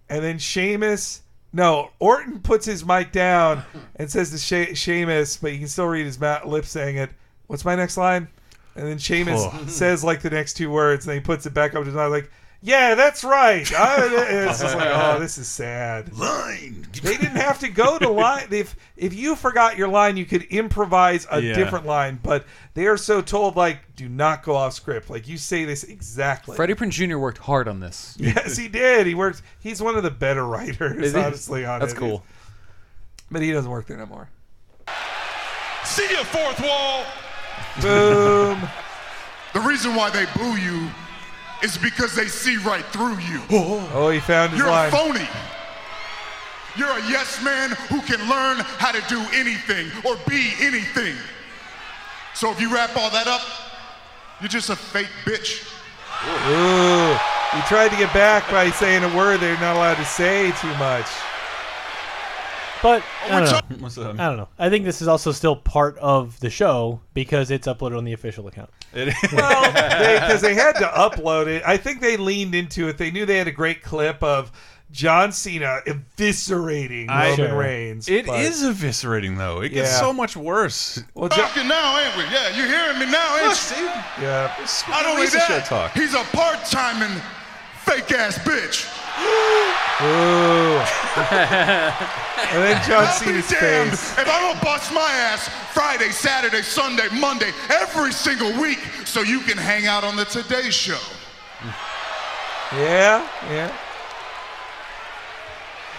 S2: and then Sheamus. No, Orton puts his mic down and says to she- Sheamus, but you can still read his ma- lips saying it. What's my next line? And then Sheamus
S1: Oh.
S2: says like the next two words, and then he puts it back up to his mouth like, "Yeah, that's right." I, it's just like, oh, this is sad.
S1: Line.
S2: They didn't have to go to line. If if you forgot your line, you could improvise a
S1: Yeah.
S2: different line. But they are so told, like, do not go off script. Like you say this exactly.
S3: Freddie Prinze Jr. worked hard on this.
S2: Yes, he did. He worked. He's one of the better writers,
S3: Is he?
S2: honestly. On
S3: That's
S2: it.
S3: cool.
S2: But he doesn't work there no more.
S15: See you, fourth wall.
S2: Boom.
S16: the reason why they boo you is because they see right through you.
S2: Oh, oh he found his
S16: You're
S2: line.
S16: a phony. You're a yes man who can learn how to do anything or be anything. So if you wrap all that up, you're just a fake bitch.
S2: Ooh. He tried to get back by saying a word they're not allowed to say too much.
S4: But oh, I don't know.
S1: What's up?
S4: I don't know. I think this is also still part of the show because it's uploaded on the official account.
S1: It
S2: well, because they, had to upload it. I think they leaned into it. They knew they had a great clip of John Cena eviscerating
S1: I-
S2: Roman
S1: Sure.
S2: Reigns.
S1: It
S2: but-
S1: is eviscerating though. It gets
S2: Yeah.
S1: so much worse.
S2: Well,
S16: Talking now, ain't we? Yeah, you hearing me now, ain't you?
S2: Yeah.
S16: Not only
S1: Lisa show
S16: that,
S1: talk.
S16: he's a part-timing fake ass bitch.
S2: Ooh. and then John
S16: I'll
S2: Cena's
S16: damned
S2: face.
S16: if I don't bust my ass Friday, Saturday, Sunday, Monday, every single week, so you can hang out on the Today Show.
S2: Yeah, yeah.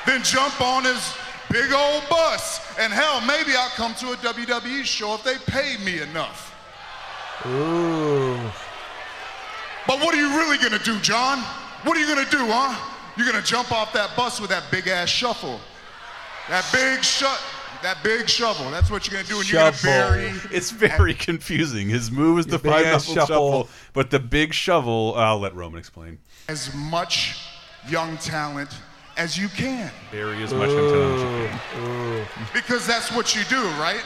S16: Then jump on his big old bus, and hell, maybe I'll come to a WWE show if they pay me enough.
S2: Ooh.
S16: But what are you really gonna do, John? What are you gonna do, huh? You're gonna jump off that bus with that big ass shuffle. That big shut that big shovel. That's what you're gonna do, and you're gonna bury
S1: It's very confusing. His move is the
S16: big
S1: five
S16: ass
S1: knuckle
S16: shuffle.
S1: shuffle, but the big shovel. I'll let Roman explain.
S16: as much young talent as you can.
S1: Bury as much young talent as you can.
S16: Because that's what you do, right?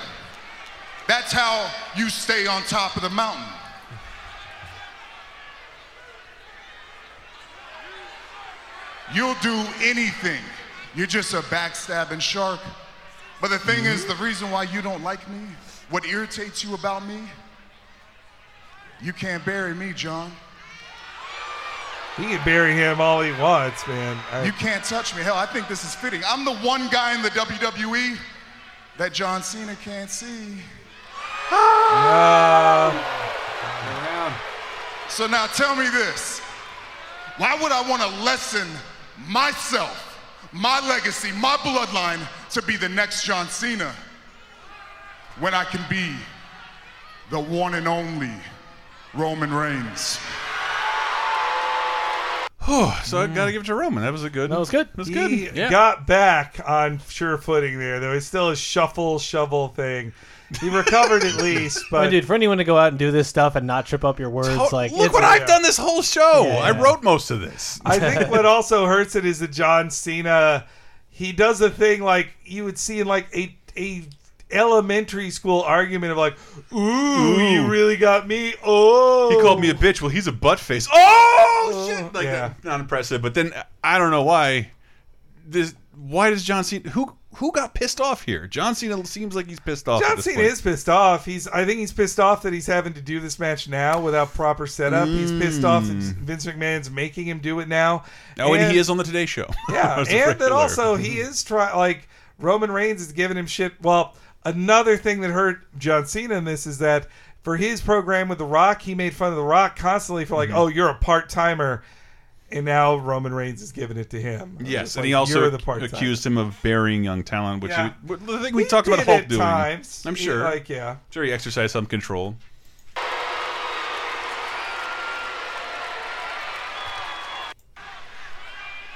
S16: That's how you stay on top of the mountain. You'll do anything. You're just a backstabbing shark. But the thing is, the reason why you don't like me, what irritates you about me, you can't bury me, John.
S2: He can bury him all he wants, man. I-
S16: You can't touch me. Hell, I think this is fitting. I'm the one guy in the WWE that John Cena can't see.
S2: No.
S16: So now tell me this. Why would I want to lessen myself, my legacy, my bloodline to be the next John Cena when I can be the one and only Roman Reigns?
S1: Oh, so I mm. gotta give it to Roman. That was a good. That was
S4: good.
S1: That was good.
S2: he
S1: good.
S2: got back on sure footing there. though. was still a shuffle shovel thing. He recovered at least,
S4: But
S2: but
S4: dude, for anyone to go out and do this stuff and not trip up your words,
S1: To-
S4: like
S1: Look
S4: it's-
S1: what I've done this whole show.
S4: Yeah.
S1: I wrote most of this.
S2: I think what also hurts it is that John Cena, he does a thing like you would see in like a a elementary school argument of like, ooh,
S1: Ooh.
S2: you really got me. Oh,
S1: He called me a bitch. Well, he's a butt face. Oh, oh shit! Like
S2: yeah.
S1: not impressive. But then I don't know why. This why does John Cena who who got pissed off here? John Cena seems like he's pissed off.
S2: John Cena
S1: point.
S2: is pissed off. He's I think he's pissed off that he's having to do this match now without proper setup. He's pissed off that Vince McMahon's making him do it now.
S1: Oh, and, he is on the Today Show.
S2: Yeah, and that also he is trying like Roman Reigns is giving him shit. Well, another thing that hurt John Cena in this is that for his program with The Rock, he made fun of The Rock constantly for
S1: Mm-hmm.
S2: like, oh, you're a part timer, and now Roman Reigns is giving it to him.
S1: Yes, and
S2: like,
S1: he also
S2: the
S1: accused him of burying young talent, which
S2: Yeah.
S1: he, the thing we
S2: He
S1: talked about
S2: did
S1: Hulk
S2: at
S1: doing.
S2: times.
S1: I'm
S2: He,
S1: sure.
S2: like, yeah.
S1: Sure, he exercised some control.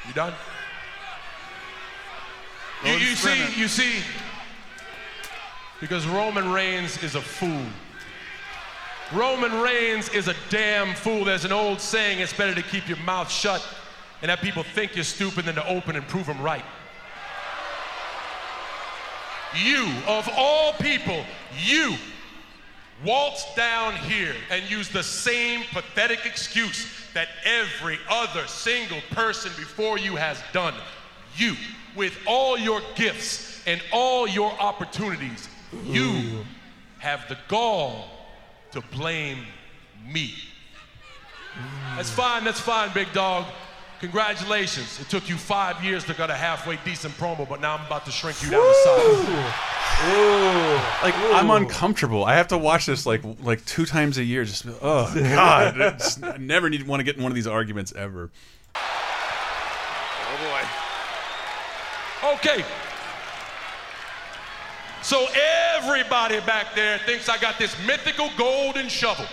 S15: You done? You, you see, you see, because Roman Reigns is a fool. Roman Reigns is a damn fool. There's an old saying, it's better to keep your mouth shut and have people think you're stupid than to open and prove them right. You, of all people, you waltz down here and use the same pathetic excuse that every other single person before you has done. You, with all your gifts and all your opportunities, you have the gall to blame me. That's fine, that's fine, big dog. Congratulations. It took you five years to get a halfway decent promo, but now I'm about to shrink you down to size.
S1: Like I'm uncomfortable. I have to watch this like like two times a year. Just oh god, It's- I never need want to get in one of these arguments ever.
S15: Oh boy. Okay. So everybody back there thinks I got this mythical golden shovel.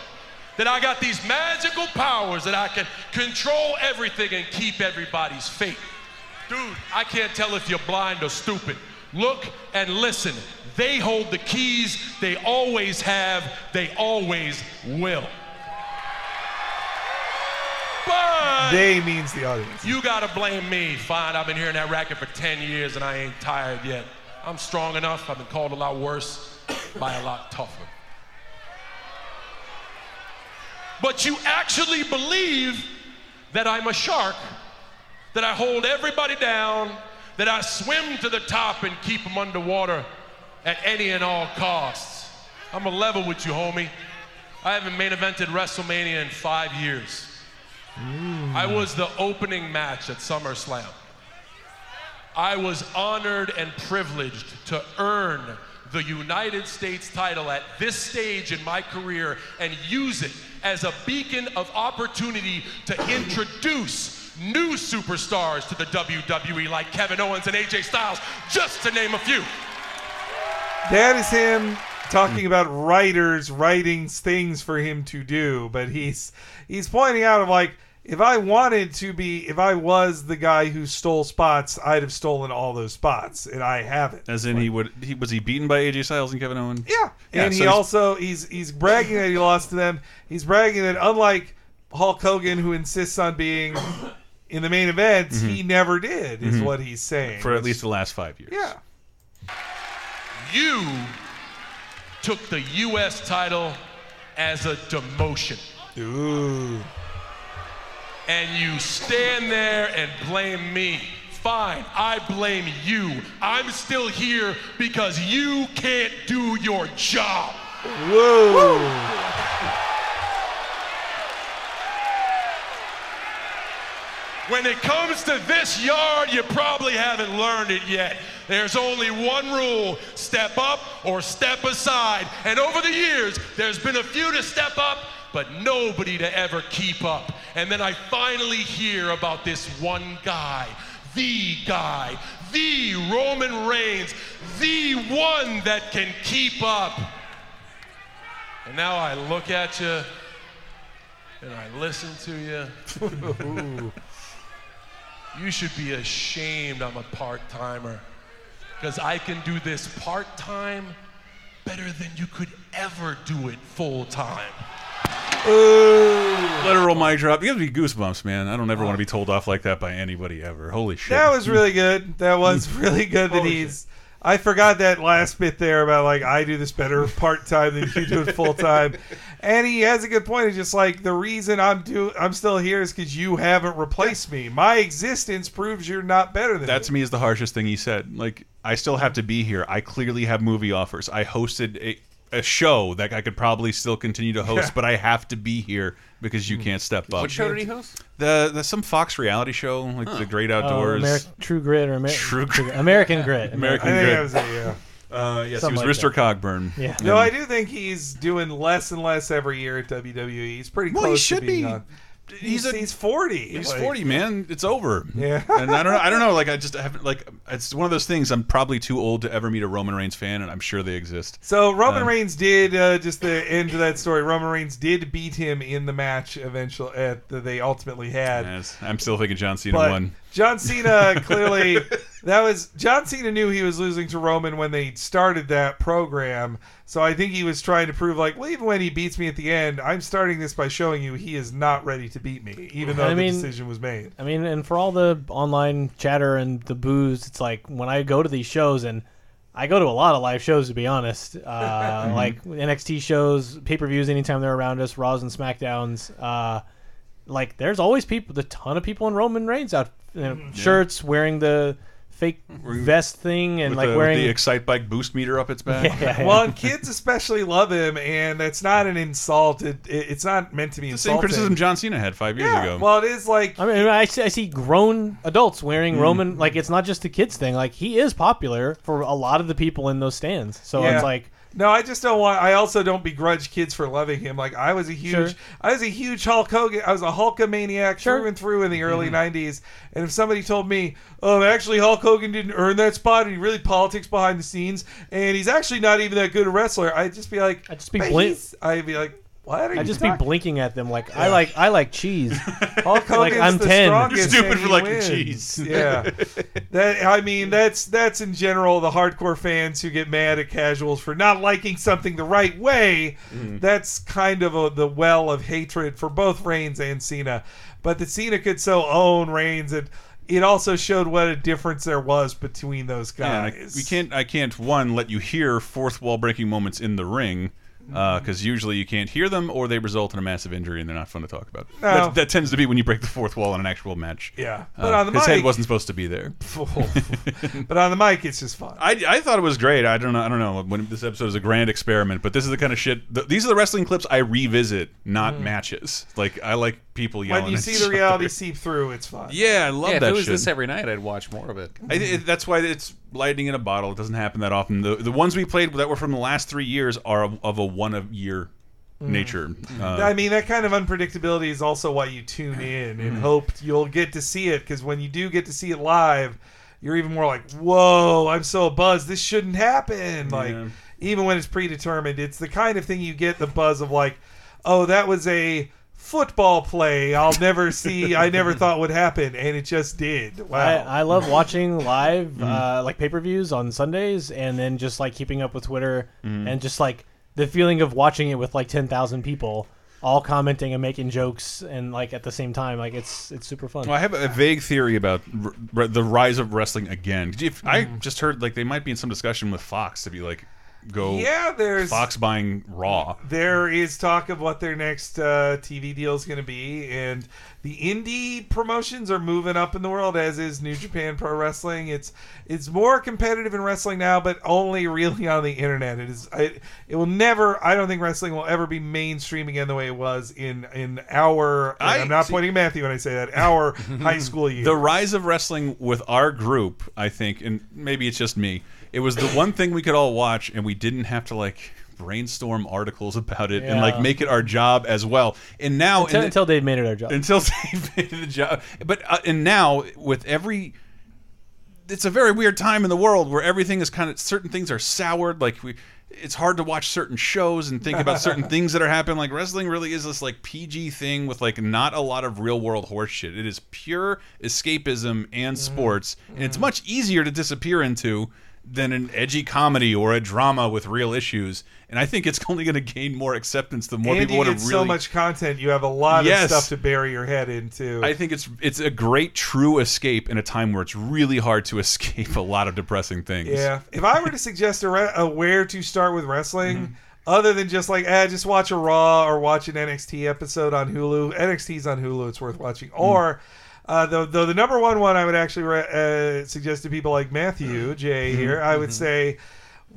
S15: That I got these magical powers that I can control everything and keep everybody's fate. Dude, I can't tell if you're blind or stupid. Look and listen. They hold the keys. They always have. They always will. But
S2: They means the audience.
S15: you gotta blame me. Fine, I've been hearing that racket for 10 years and I ain't tired yet. I'm strong enough. I've been called a lot worse by a lot tougher. But you actually believe that I'm a shark, that I hold everybody down, that I swim to the top and keep them underwater at any and all costs. I'm a level with you, homie. I haven't main evented WrestleMania in five years. I was the opening match at SummerSlam. I was honored and privileged to earn the United States title at this stage in my career and use it as a beacon of opportunity to introduce new superstars to the WWE like Kevin Owens and AJ Styles, just to name a few.
S2: That is him talking about writers writing things for him to do, but he's he's pointing out of like if I wanted to be if I was the guy who stole spots, I'd have stolen all those spots, and I haven't.
S1: As in, he would. He was he beaten by AJ Styles and Kevin Owens?
S2: Yeah, and
S1: so
S2: he
S1: he's-
S2: also he's he's bragging that he lost to them. He's bragging that unlike Hulk Hogan, who insists on being in the main events,
S1: Mhm.
S2: he never did. Is
S1: Mhm.
S2: what he's saying
S1: for at least the last five years.
S2: Yeah.
S15: You took the U.S. title as a demotion.
S2: Ooh.
S15: And you stand there and blame me. Fine, I blame you. I'm still here because you can't do your job.
S2: Whoa.
S15: When it comes to this yard, you probably haven't learned it yet. There's only one rule step up or step aside. And over the years, there's been a few to step up, but nobody to ever keep up. And then I finally hear about this one guy, the guy, the Roman Reigns, the one that can keep up. And now I look at you and I listen to you. You should be ashamed I'm a part timer. Because I can do this part time better than you could ever do it full time.
S1: Literal mic drop. You gives me goosebumps, man. I don't ever want to be told off like that by anybody ever. Holy shit.
S2: That was really good. That was really good that he's. I forgot that last bit there about like I do this better part time than you do it full time, and he has a good point. It's just like the reason I'm do I'm still here is because you haven't replaced me. My existence proves you're not better than
S1: That
S2: me.
S1: to me is the harshest thing he said. Like, I still have to be here. I clearly have movie offers. I hosted a, a show that I could probably still continue to host,
S3: Yeah.
S1: but I have to be here because you can't step up.
S3: What show did he host?
S1: The, the some Fox reality show, like The Great Outdoors.
S4: Oh, Ameri- True Grit or Amer-
S1: True
S4: Grit. American Grit.
S1: American
S2: I think
S1: Grit.
S2: that was it, yeah.
S1: Uh, yes,
S4: Something
S1: he was
S4: like
S1: Mr.
S4: that.
S1: Cogburn.
S4: Yeah.
S2: No, I do think he's doing less and less every year at WWE. He's pretty
S1: Well, he
S2: close
S1: should
S2: to being
S1: be.
S2: on. He's he's, forty.
S1: He's
S2: Like-
S1: 40, man. It's over.
S2: Yeah.
S1: and I don't know. I don't know. Like I just haven't. Like it's one of those things. I'm probably too old to ever meet a Roman Reigns fan, and I'm sure they exist.
S2: So Roman
S1: Um,
S2: Reigns did uh, just the end of that story. Roman Reigns did beat him in the match eventually at that they ultimately had.
S1: Yes, I'm still thinking John Cena
S2: But
S1: won.
S2: John Cena clearly that was John Cena knew he was losing to Roman when they started that program. So I think he was trying to prove like, well, even when he beats me at the end, I'm starting this by showing you he is not ready to beat me, even though
S4: I
S2: the
S4: mean-
S2: decision was made.
S4: I mean, and for all the online chatter and the booze, it's like when I go to these shows, and I go to a lot of live shows to be honest, uh, like NXT shows, pay per views, anytime they're around us, Raws and Smackdowns. Uh, like, there's always people, a ton of people in Roman Reigns out, you know, shirts wearing the fake vest thing and
S1: with
S4: like
S1: the, with
S4: wearing
S1: the Excitebike boost meter up its back.
S4: Yeah.
S2: Well, and kids especially love him, and that's not an insult. It, it, it's not meant to be
S1: The same criticism John Cena had five years
S2: Yeah,
S1: ago.
S2: well, it is like
S4: I mean, I see, I see grown adults wearing
S1: Mm.
S4: Roman. Like it's not just a kids thing. Like he is popular for a lot of the people in those stands. So
S2: Yeah.
S4: it's like
S2: No, I just don't want. I also don't begrudge kids for loving him. Like I was a huge,
S4: Sure.
S2: I was a huge Hulk Hogan. I was a Hulkamaniac through and through in the early
S1: Mm-hmm.
S2: '90s. And if somebody told me, "Oh, actually Hulk Hogan didn't earn that spot, and he really politics behind the scenes, and he's actually not even that good a wrestler," I'd just be like, "I'd
S4: just be blink-
S2: I'd be like, "What?" Are
S4: I
S2: you
S4: just be blinking at them. Like I like I like cheese.
S2: Hulk
S4: like I'm
S2: the
S4: ten.
S2: strongest
S1: Stupid
S2: and
S1: for
S2: he
S1: liking
S2: wins.
S1: cheese.
S2: Yeah, that I mean that's that's in general the hardcore fans who get mad at casuals for not liking something the right way.
S1: Mm.
S2: That's kind of a, the well of hatred for both Reigns and Cena. But that Cena could so own Reigns and it also showed what a difference there was between those
S1: Yeah, and
S2: guys.
S1: I, we can't. I can't. One, let you hear fourth wall breaking moments in the ring, because usually you can't hear them, or they result in a massive injury, and they're not fun to talk about.
S2: No.
S1: That, that tends to be when you break the fourth wall in an actual match.
S2: Yeah,
S1: Uh,
S2: on the
S1: his head wasn't supposed to be there.
S2: but on the mic, it's just fun.
S1: I, I thought it was great. I don't know. I don't know. When this episode is a grand experiment, but this is the kind of shit. The, these are the wrestling clips I revisit, not matches. Like I like people yelling.
S2: Mm. when you
S1: at
S2: see
S1: each
S2: the reality
S1: other.
S2: seep through, it's fun.
S1: Yeah, I love
S3: yeah,
S1: that
S3: if it was
S1: shit.
S3: this every night, I'd watch more of it.
S1: I, it, that's why it's lightning in a bottle. It doesn't happen that often. The the ones we played that were from the last three years are of, of a one a year
S2: Mm.
S1: nature. Uh,
S2: I mean, that kind of unpredictability is also why you tune in and
S1: Mhm.
S2: hope you'll get to see it. Because when you do get to see it live, you're even more like, "Whoa, I'm so buzzed! This shouldn't happen!" Like,
S1: Yeah.
S2: even when it's predetermined, it's the kind of thing you get the buzz of like, "Oh, that was a." Football play I'll never see, I never thought would happen, and it just did. Wow.
S4: I, I love watching live,
S2: Mm.
S4: uh, like pay per views on Sundays, and then just like keeping up with Twitter,
S1: Mm.
S4: and just like the feeling of watching it with like ten thousand people, all commenting and making jokes, and like at the same time, like it's it's super fun.
S1: well, I have a vague theory about r- r- the rise of wrestling again. If, I
S2: Mm.
S1: just heard like they might be in some discussion with Fox to be like, go.
S2: Yeah, there's-
S1: Fox buying Raw.
S2: There is talk of what their next uh, TV deal is going to be, and the indie promotions are moving up in the world, as is New Japan Pro Wrestling. It's it's more competitive in wrestling now, but only really on the internet. It is it, it will never. I don't think wrestling will ever be mainstream again the way it was in in our.
S1: I-
S2: I'm not
S1: see-
S2: pointing at Matthew when I say that. Our high school years.
S1: The rise of wrestling with our group, I think, and maybe it's just me. It was the one thing we could all watch, and we didn't have to like brainstorm articles about it and like make it our job as well. And now
S4: until,
S1: and
S4: until they made it our job.
S1: until they've made it a job. But uh, and now with every, it's a very weird time in the world where everything is kind of certain things are soured. Like we, it's hard to watch certain shows and think about certain things that are happening. Like wrestling really is this like PG thing with like not a lot of real world horseshit. It is pure escapism and sports, and it's much easier to disappear into than an edgy comedy or a drama with real issues. And I think it's only going to gain more acceptance the more
S2: and
S1: people want to really
S2: so much content. You have a lot
S1: Yes.
S2: of stuff to bury your head into.
S1: I think it's it's a great true escape in a time where it's really hard to escape a lot of depressing things.
S2: Yeah. If I were to suggest a, a where to start with wrestling,
S1: Mm-hmm.
S2: other than just like, eh, just watch a Raw or watch an NXT episode on Hulu. NXT's on Hulu. It's worth watching.
S1: Mm.
S2: Uh, the, the the number one one I would actually re- uh, suggest to people like Matthew Jay
S1: Mm-hmm.
S2: here, I would say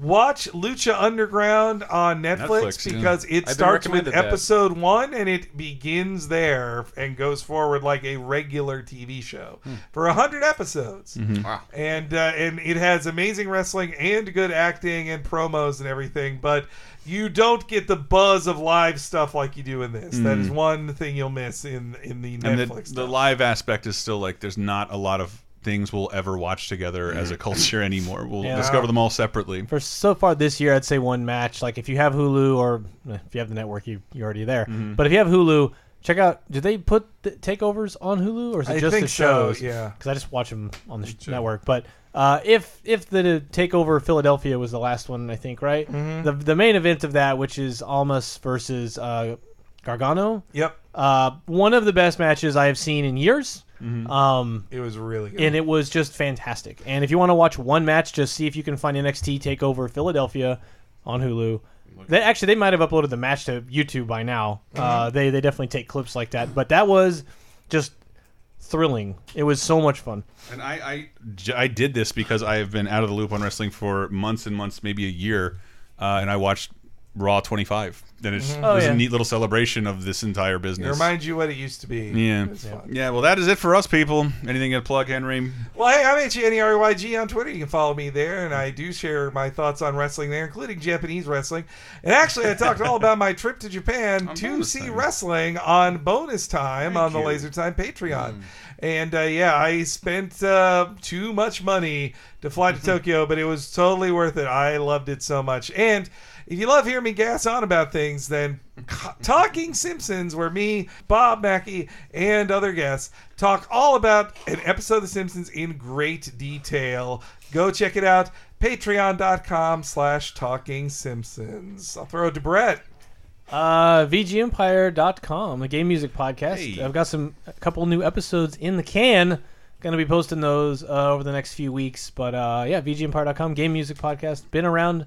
S2: watch Lucha Underground on Netflix,
S1: Netflix, yeah.
S2: because it
S3: I've
S2: starts with
S3: recommended that.
S2: episode one and it begins there and goes forward like a regular TV show
S3: Hmm.
S2: for a hundred episodes
S1: Mhm.
S3: Wow.
S2: and uh, and it has amazing wrestling and good acting and promos and everything but you don't get the buzz of live stuff like you do in this that is
S1: Mm.
S2: one thing you'll miss in in the
S1: and
S2: netflix
S1: the, the live aspect is still like there's not a lot of things we'll ever watch together as a culture anymore. We'll
S4: Yeah.
S1: discover them all separately.
S4: For so far this year, I'd say one match. Like if you have Hulu or eh, if you have the network, you you're already there.
S1: Mhm.
S4: But if you have Hulu, check out. Do they put the takeovers on Hulu or is it
S2: I
S4: just
S2: think
S4: the
S2: so,
S4: shows?
S2: yeah.
S4: because I just watch them on the sh- network. But uh, if if the takeover Philadelphia was the last one, I think right.
S2: Mhm.
S4: The the main event of that, which is Almas versus uh, Gargano.
S2: Yep.
S4: Uh, one of the best matches I have seen in years.
S2: Mhm.
S4: Um,
S2: it was really good
S4: and it was just fantastic. And if you want to watch one match, just see if you can find NXT Takeover Philadelphia on Hulu. They actually they might have uploaded the match to YouTube by now. Uh,
S2: Mhm.
S4: they they definitely take clips like that. But that was just thrilling. It was so much fun.
S1: And I I did this because I have been out of the loop on wrestling for months and months, maybe a year, uh, and I watched Raw 25. Then it's,
S2: Mhm.
S1: it
S2: Oh,
S1: was
S2: yeah.
S1: a neat little celebration of this entire business.
S2: it
S1: business.
S2: reminds you what it used to be
S1: yeah.
S2: It.
S1: Yeah, well, that is it for us, people. Anything to plug, Henry?
S2: Well, hey, I'm at NERYG on Twitter. You can follow me there, and I do share my thoughts on wrestling there, including Japanese wrestling. And actually, I talked all about my trip to Japan to see wrestling on bonus time on the
S1: you.
S2: Laser Time Patreon. And uh, yeah, I spent uh, too much money to fly to Tokyo, but it was totally worth it. I loved it so much. And if you love hearing me gas on about things, then Talking Simpsons, where me, Bob Mackey, and other guests talk all about an episode of The Simpsons in great detail. Go check it out. Patreon.com slash Talking Simpsons. I'll throw it to Brett.
S4: Uh, VGMpire.com, the game music podcast.
S2: Hey.
S4: I've got some a couple new episodes in the can Gonna be posting those uh, over the next few weeks. But uh, yeah, VGMpire.com, game music podcast, been around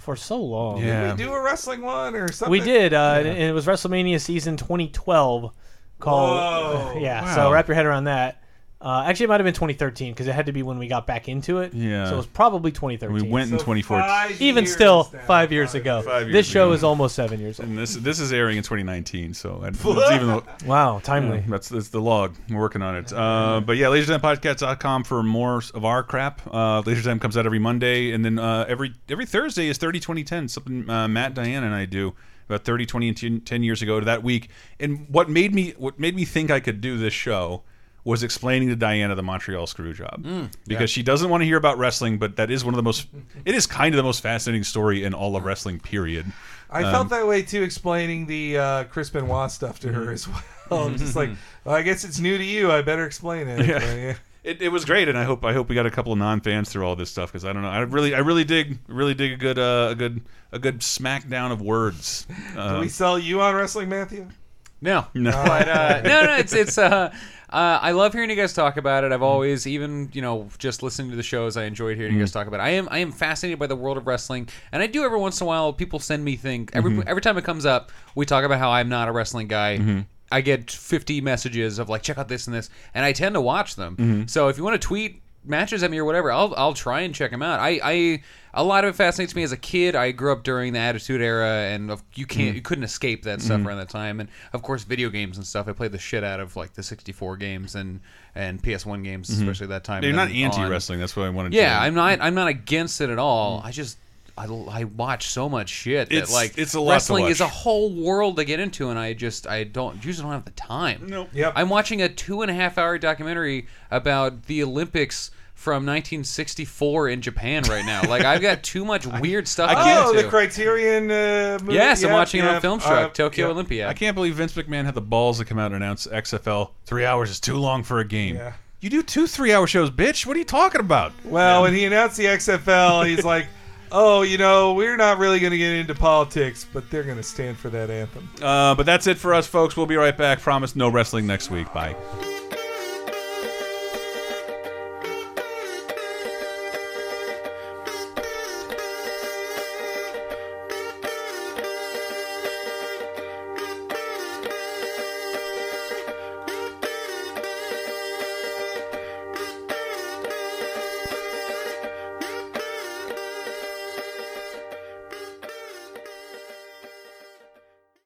S4: for so long.
S2: Did we do a wrestling one or something?
S4: We did, uh, and it was WrestleMania season 2012. Called
S2: Whoa.
S4: yeah.
S1: Wow.
S4: So wrap your head around that. Uh, actually, it might have been 2013 because it had to be when we got back into it.
S1: Yeah.
S4: So it was probably 2013.
S1: We went in 2014.
S4: Even still, five years ago.
S1: Five years
S4: this show
S1: ago.
S4: is almost seven years old.
S1: And this this is airing in 2019, so it's even though
S4: Wow, timely.
S1: Yeah, that's that's the log. We're working on it. Uh, but yeah, LaserTimePodcast.com for more of our crap. Uh, Laser Time comes out every Monday, and then uh, every every Thursday is 30 2010, something uh, Matt, Diane, and I do about 30, 20, and 10, 10 years ago to that week. And what made me what made me think I could do this show was explaining to Diana the Montreal screw job
S2: Mm,
S1: because
S2: yeah.
S1: she doesn't want to hear about wrestling, but that is one of the most. It is kind of the most fascinating story in all of wrestling. Period.
S2: I
S1: Um,
S2: felt that way too, explaining the uh, Chris Benoit stuff to her as well. I'm just like, well, I guess it's new to you. I better explain it.
S1: Yeah.
S2: Yeah.
S1: It, it was great, and I hope I hope we got a couple of non fans through all this stuff because I don't know. I really I really dig really dig a good uh, a good a good smackdown of words. Uh,
S2: Do we sell you on wrestling, Matthew?
S3: No,
S1: No.
S3: but uh, no, no, it's it's. Uh, uh, I love hearing you guys talk about it. I've always, even you know, just listening to the shows, I enjoyed hearing you guys talk about it. I am I am fascinated by the world of wrestling, and I do every once in a while. People send me things every
S1: Mhm.
S3: every time it comes up. We talk about how I'm not a wrestling guy. I get 50 messages of like, check out this and this, and I tend to watch them. So if you want to tweet matches at me or whatever, I'll I'll try and check them out. I, I a lot of it fascinates me as a kid. I grew up during the Attitude Era, and of- you can't
S1: Mhm.
S3: you couldn't escape that stuff
S1: Mhm.
S3: around that time. And of course, video games and stuff. I played the shit out of like the 64 games and and PS1 games,
S1: Mhm.
S3: especially that time.
S1: You're not anti wrestling. That's what I wanted.
S3: Yeah,
S1: to
S3: I'm not. I'm not against it at all. I just. I, I watch so much shit that
S1: It's-
S3: like
S1: it's a lot
S3: wrestling is a whole world to get into, and I just I don't usually don't have the time.
S1: Nope.
S2: Yep.
S3: I'm watching a two and a half hour documentary about the Olympics from 1964 in Japan right now. Like I've got too much weird stuff. to get
S2: oh, the Criterion uh, movie.
S3: Yes, I'm
S2: Yep,
S3: watching it on
S2: yep,
S3: Filmstruck,
S2: uh,
S3: Tokyo
S2: yep.
S3: Olympiad.
S1: I can't believe Vince McMahon had the balls to come out and announce XFL three hours is too long for a game.
S2: Yeah.
S1: You do two three hour shows, bitch. What are you talking about?
S2: Well, when he announced the XFL, he's like, "Oh, you know, we're not really going to get into politics, but they're going to stand for that anthem."
S1: Uh, but that's it for us, folks. We'll be right back. Promise no wrestling next week. Bye.